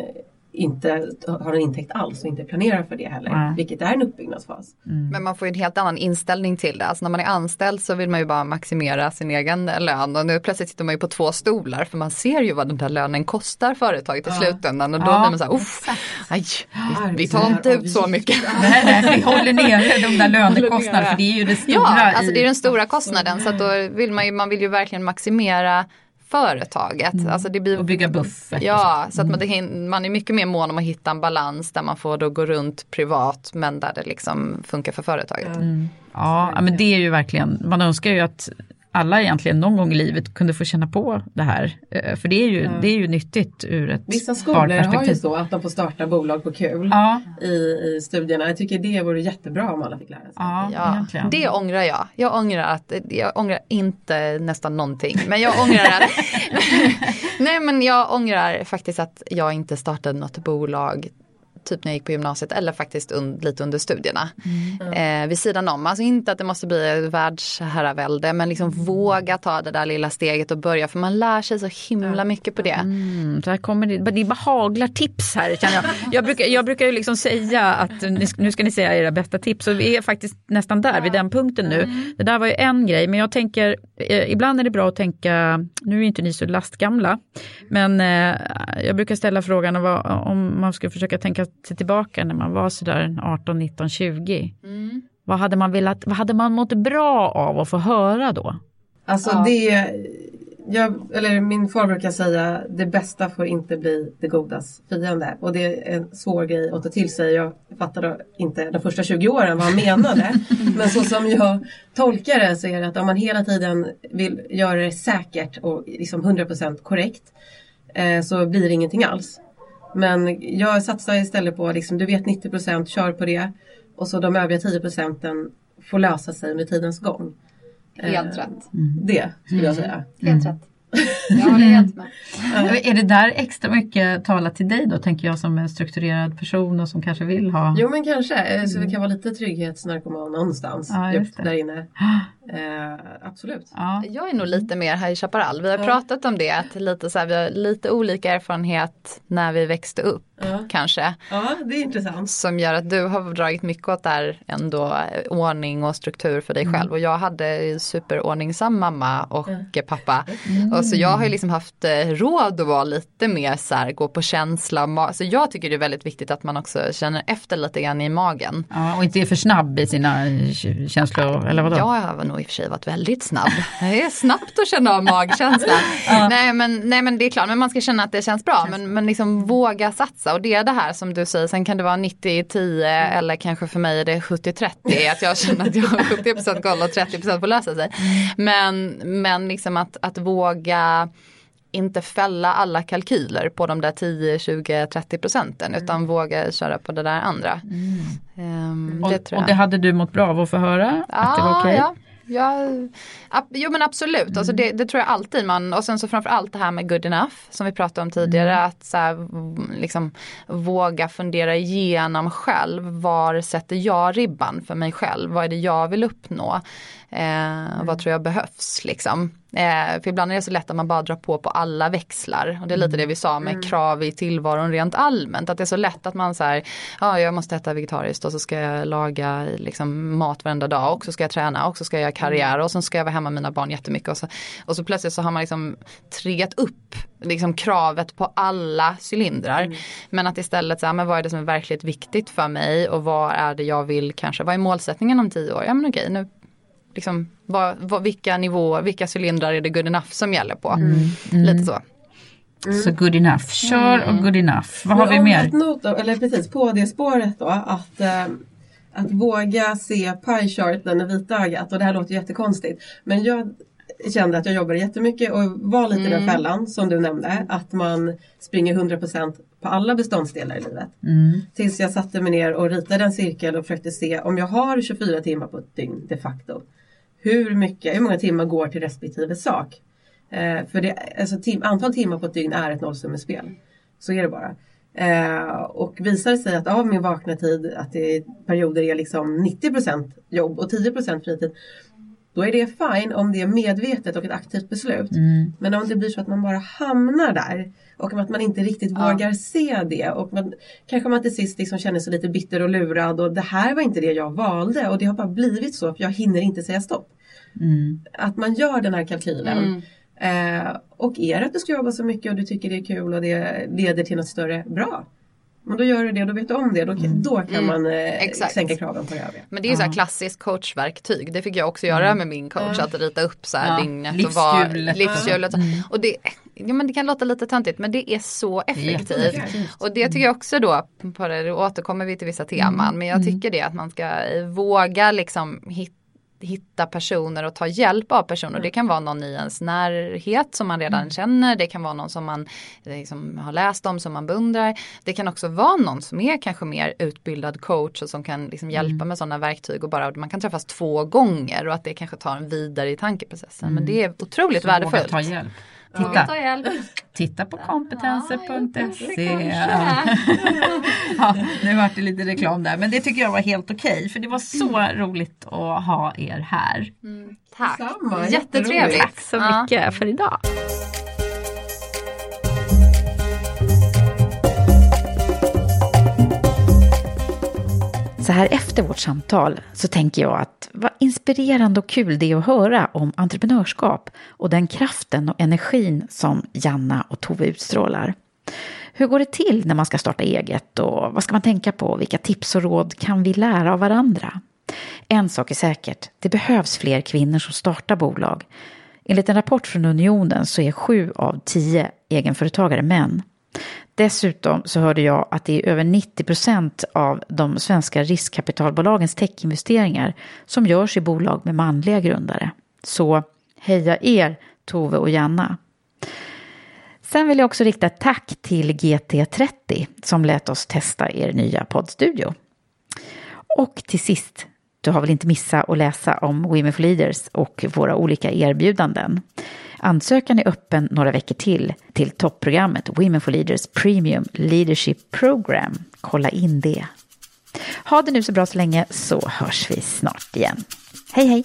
inte har en intäkt alls och inte planerar för det heller. Nej. Vilket är en uppbyggnadsfas. Men man får ju en helt annan inställning till det. Alltså när man är anställd så vill man ju bara maximera sin egen lön och nu plötsligt sitter man ju på två stolar för man ser ju vad den där lönen kostar företaget i slutändan och då Ja, blir man så här, uff, aj, vi, vi tar inte ut så mycket. Nej, nej, vi håller nere de där lönekostnaderna för det är ju det stora. Ja, alltså det är den stora kostnaden så att då vill man ju, man vill ju verkligen maximera företaget. Alltså det blir, Och bygga buffert. Ja, så att man, det, hin- man är mycket mer mån om att hitta en balans där man får då gå runt privat men där det liksom funkar för företaget. Ja, ja, men det är ju verkligen, man önskar ju att alla egentligen någon gång i livet kunde få känna på det här. Eh, För det är ju, det är ju nyttigt ur ett Vissa skolor har ju så att de får starta bolag på kul Ja, i, i studierna. Jag tycker det vore jättebra om alla fick lära sig. ja, Ja, egentligen. det ångrar jag. Jag ångrar att, jag ångrar inte nästan någonting. Men jag ångrar att, nej men jag ångrar faktiskt att jag inte startade något bolag typ när jag gick på gymnasiet eller faktiskt un, lite under studierna. Eh, vid sidan om, alltså inte att det måste bli världsherravälde men liksom våga ta det där lilla steget och börja för man lär sig så himla mycket på det. Mm, så här kommer det, det bara haglar tips här känner jag. Jag brukar, jag brukar ju liksom säga att nu ska ni säga era bästa tips och vi är faktiskt nästan där vid den punkten nu. Det där var ju en grej men jag tänker, eh, ibland är det bra att tänka, nu är inte ni så lastgamla, men eh, jag brukar ställa frågan vad, om man skulle försöka tänka sig tillbaka när man var sådär 18, 19, 20. Vad hade man velat, vad hade man mått bra av att få höra då? Alltså det, jag, eller min far brukar säga det bästa får inte bli det godas fiende. Och det är en svår grej att ta till sig. Jag fattade inte de första 20 åren vad han menade. Men så som jag tolkar det så är det att om man hela tiden vill göra det säkert och liksom 100% korrekt eh, så blir det ingenting alls. Men jag satsar istället på liksom, du vet 90% kör på det. Och så de övriga 10 procenten får lösa sig med tidens gång. Helt Eh, rätt. Det skulle jag säga. Helt rätt. Jag håller helt med. Är det där extra mycket talat till dig då, tänker jag som en strukturerad person och som kanske vill ha... Jo men kanske, eh, så det kan vara lite trygghetsnarkoman någonstans Ja, just det. där inne. Eh, absolut. Ja. Jag är nog lite mer här i Chaparral. Vi har pratat om det, att lite så här, vi har lite olika erfarenhet när vi växte upp Ja. kanske. ja, det är intressant. Som gör att du har dragit mycket åt där ändå eh, ordning och struktur för dig själv. Och jag hade ju superordningsam mamma och eh, pappa. Och så jag har ju liksom haft eh, råd att vara lite mer så här, gå på känsla. Så jag tycker det är väldigt viktigt att man också känner efter lite grann i magen. Ja, och inte är för snabb i sina k- känslor, eller vadå? Jag har nog i och för sig varit väldigt snabb. Det är snabbt att känna av magkänslan. nej, men, nej men det är klart, men man ska känna att det känns bra. Men, men liksom våga satsa. Och det är det här som du säger, sen kan det vara 90-10 eller kanske för mig är det 70-30. Att jag känner att jag har 70% koll och 30% får lösa sig. Men, men liksom att, att våga inte fälla alla kalkyler på de där 10, 20, 30 procenten utan våga köra på det där andra. Ehm, det och, tror och det hade du mått bra av att få höra? att det var okej? Ja, ja, ab, jo men absolut, alltså det, det tror jag alltid man, och sen så framför allt det här med good enough som vi pratade om tidigare, att så här, liksom våga fundera igenom själv, var sätter jag ribban för mig själv, vad är det jag vill uppnå, eh, vad tror jag behövs liksom. Eh, för ibland är det så lätt att man bara drar på på alla växlar. Och det är lite det vi sa med krav i tillvaron rent allmänt. Att det är så lätt att man säger, ja jag måste äta vegetariskt och så ska jag laga liksom, mat varenda dag och så ska jag träna och så ska jag göra karriär och så ska jag vara hemma med mina barn jättemycket. Och så, och så plötsligt så har man liksom triggat upp liksom, kravet på alla cylindrar. Men att istället säga, men vad är det som är verkligt viktigt för mig och vad är det jag vill kanske, vad är målsättningen om tio år? Ja men okej, nu liksom, vad, vad, vilka nivåer, vilka cylindrar är det good enough som gäller på? Lite så. Så good enough, kör och good enough. Vad har Men vi mer? Not, då, eller precis på det spåret då att, eh, att våga se pie charten i vitögat och det här låter jättekonstigt men jag kände att jag jobbade jättemycket och var lite i den fällan som du nämnde att man springer 100% på alla beståndsdelar i livet. Mm. Tills jag satte mig ner och ritade en cirkel och försökte se om jag har 24 timmar på ett dygn de facto. Hur, mycket, hur många timmar går till respektive sak? Eh, för det, alltså, tim, antal timmar på ett dygn är ett nollsummespel. Så är det bara. Eh, och visar det sig att av min vakna tid att det i perioder är liksom 90% jobb och 10% fritid. Då är det fine om det är medvetet och ett aktivt beslut. Mm. Men om det blir så att man bara hamnar där och att man inte riktigt Ja. vågar se det och man, kanske man till sist liksom känner sig lite bitter och lurad och det här var inte det jag valde och det har bara blivit så för jag hinner inte säga stopp. Mm. Att man gör den här kalkylen. Mm. Eh, och är det att du ska jobba så mycket och du tycker det är kul och det leder till något större, bra. Men då gör du det, då vet du om det, då, då kan Mm. man eh, sänka kraven på det övriga. Men det är ju så här klassiskt coachverktyg. Det fick jag också göra med min coach. Att rita upp så här Ja, dygnet och vad livshjulet. livshjulet. Och det, ja, men det kan låta lite töntigt men det är så effektivt. jätteeffektivt. Och det tycker jag också då, på det, då återkommer vi till vissa teman. Men jag tycker det att man ska eh, våga liksom hitta hitta personer och ta hjälp av personer. Det kan vara någon i ens närhet som man redan känner. Det kan vara någon som man eh, liksom har läst om som man beundrar. Det kan också vara någon som är kanske mer utbildad coach och som kan liksom hjälpa med sådana verktyg och bara man kan träffas två gånger och att det kanske tar en vidare i tankeprocessen. Men det är otroligt Så värdefullt. ta hjälp. Titta, titta på kompetenser.se. kanske. Ja, nu vart det lite reklam där men det tycker jag var helt okej för det var så roligt att ha er här. Tack. Detsamma, Jättetrevligt. Tack så Ja. mycket för idag. Så här efter vårt samtal så tänker jag att vad inspirerande och kul det är att höra om entreprenörskap och den kraften och energin som Janna och Tove utstrålar. Hur går det till när man ska starta eget och vad ska man tänka på? Vilka tips och råd kan vi lära av varandra? En sak är säkert, det behövs fler kvinnor som startar bolag. Enligt en rapport från Unionen så är sju av tio egenföretagare män. Dessutom så hörde jag att det är över 90 procent av de svenska riskkapitalbolagens techinvesteringar som görs i bolag med manliga grundare. Så heja er, Tove och Janna. Sen vill jag också rikta ett tack till GT30 som lät oss testa er nya poddstudio. Och till sist, du har väl inte missat att läsa om Women for Leaders och våra olika erbjudanden. Ansökan är öppen några veckor till till topprogrammet Women for Leaders Premium Leadership Program. Kolla in det. Ha det nu så bra så länge så hörs vi snart igen. Hej hej!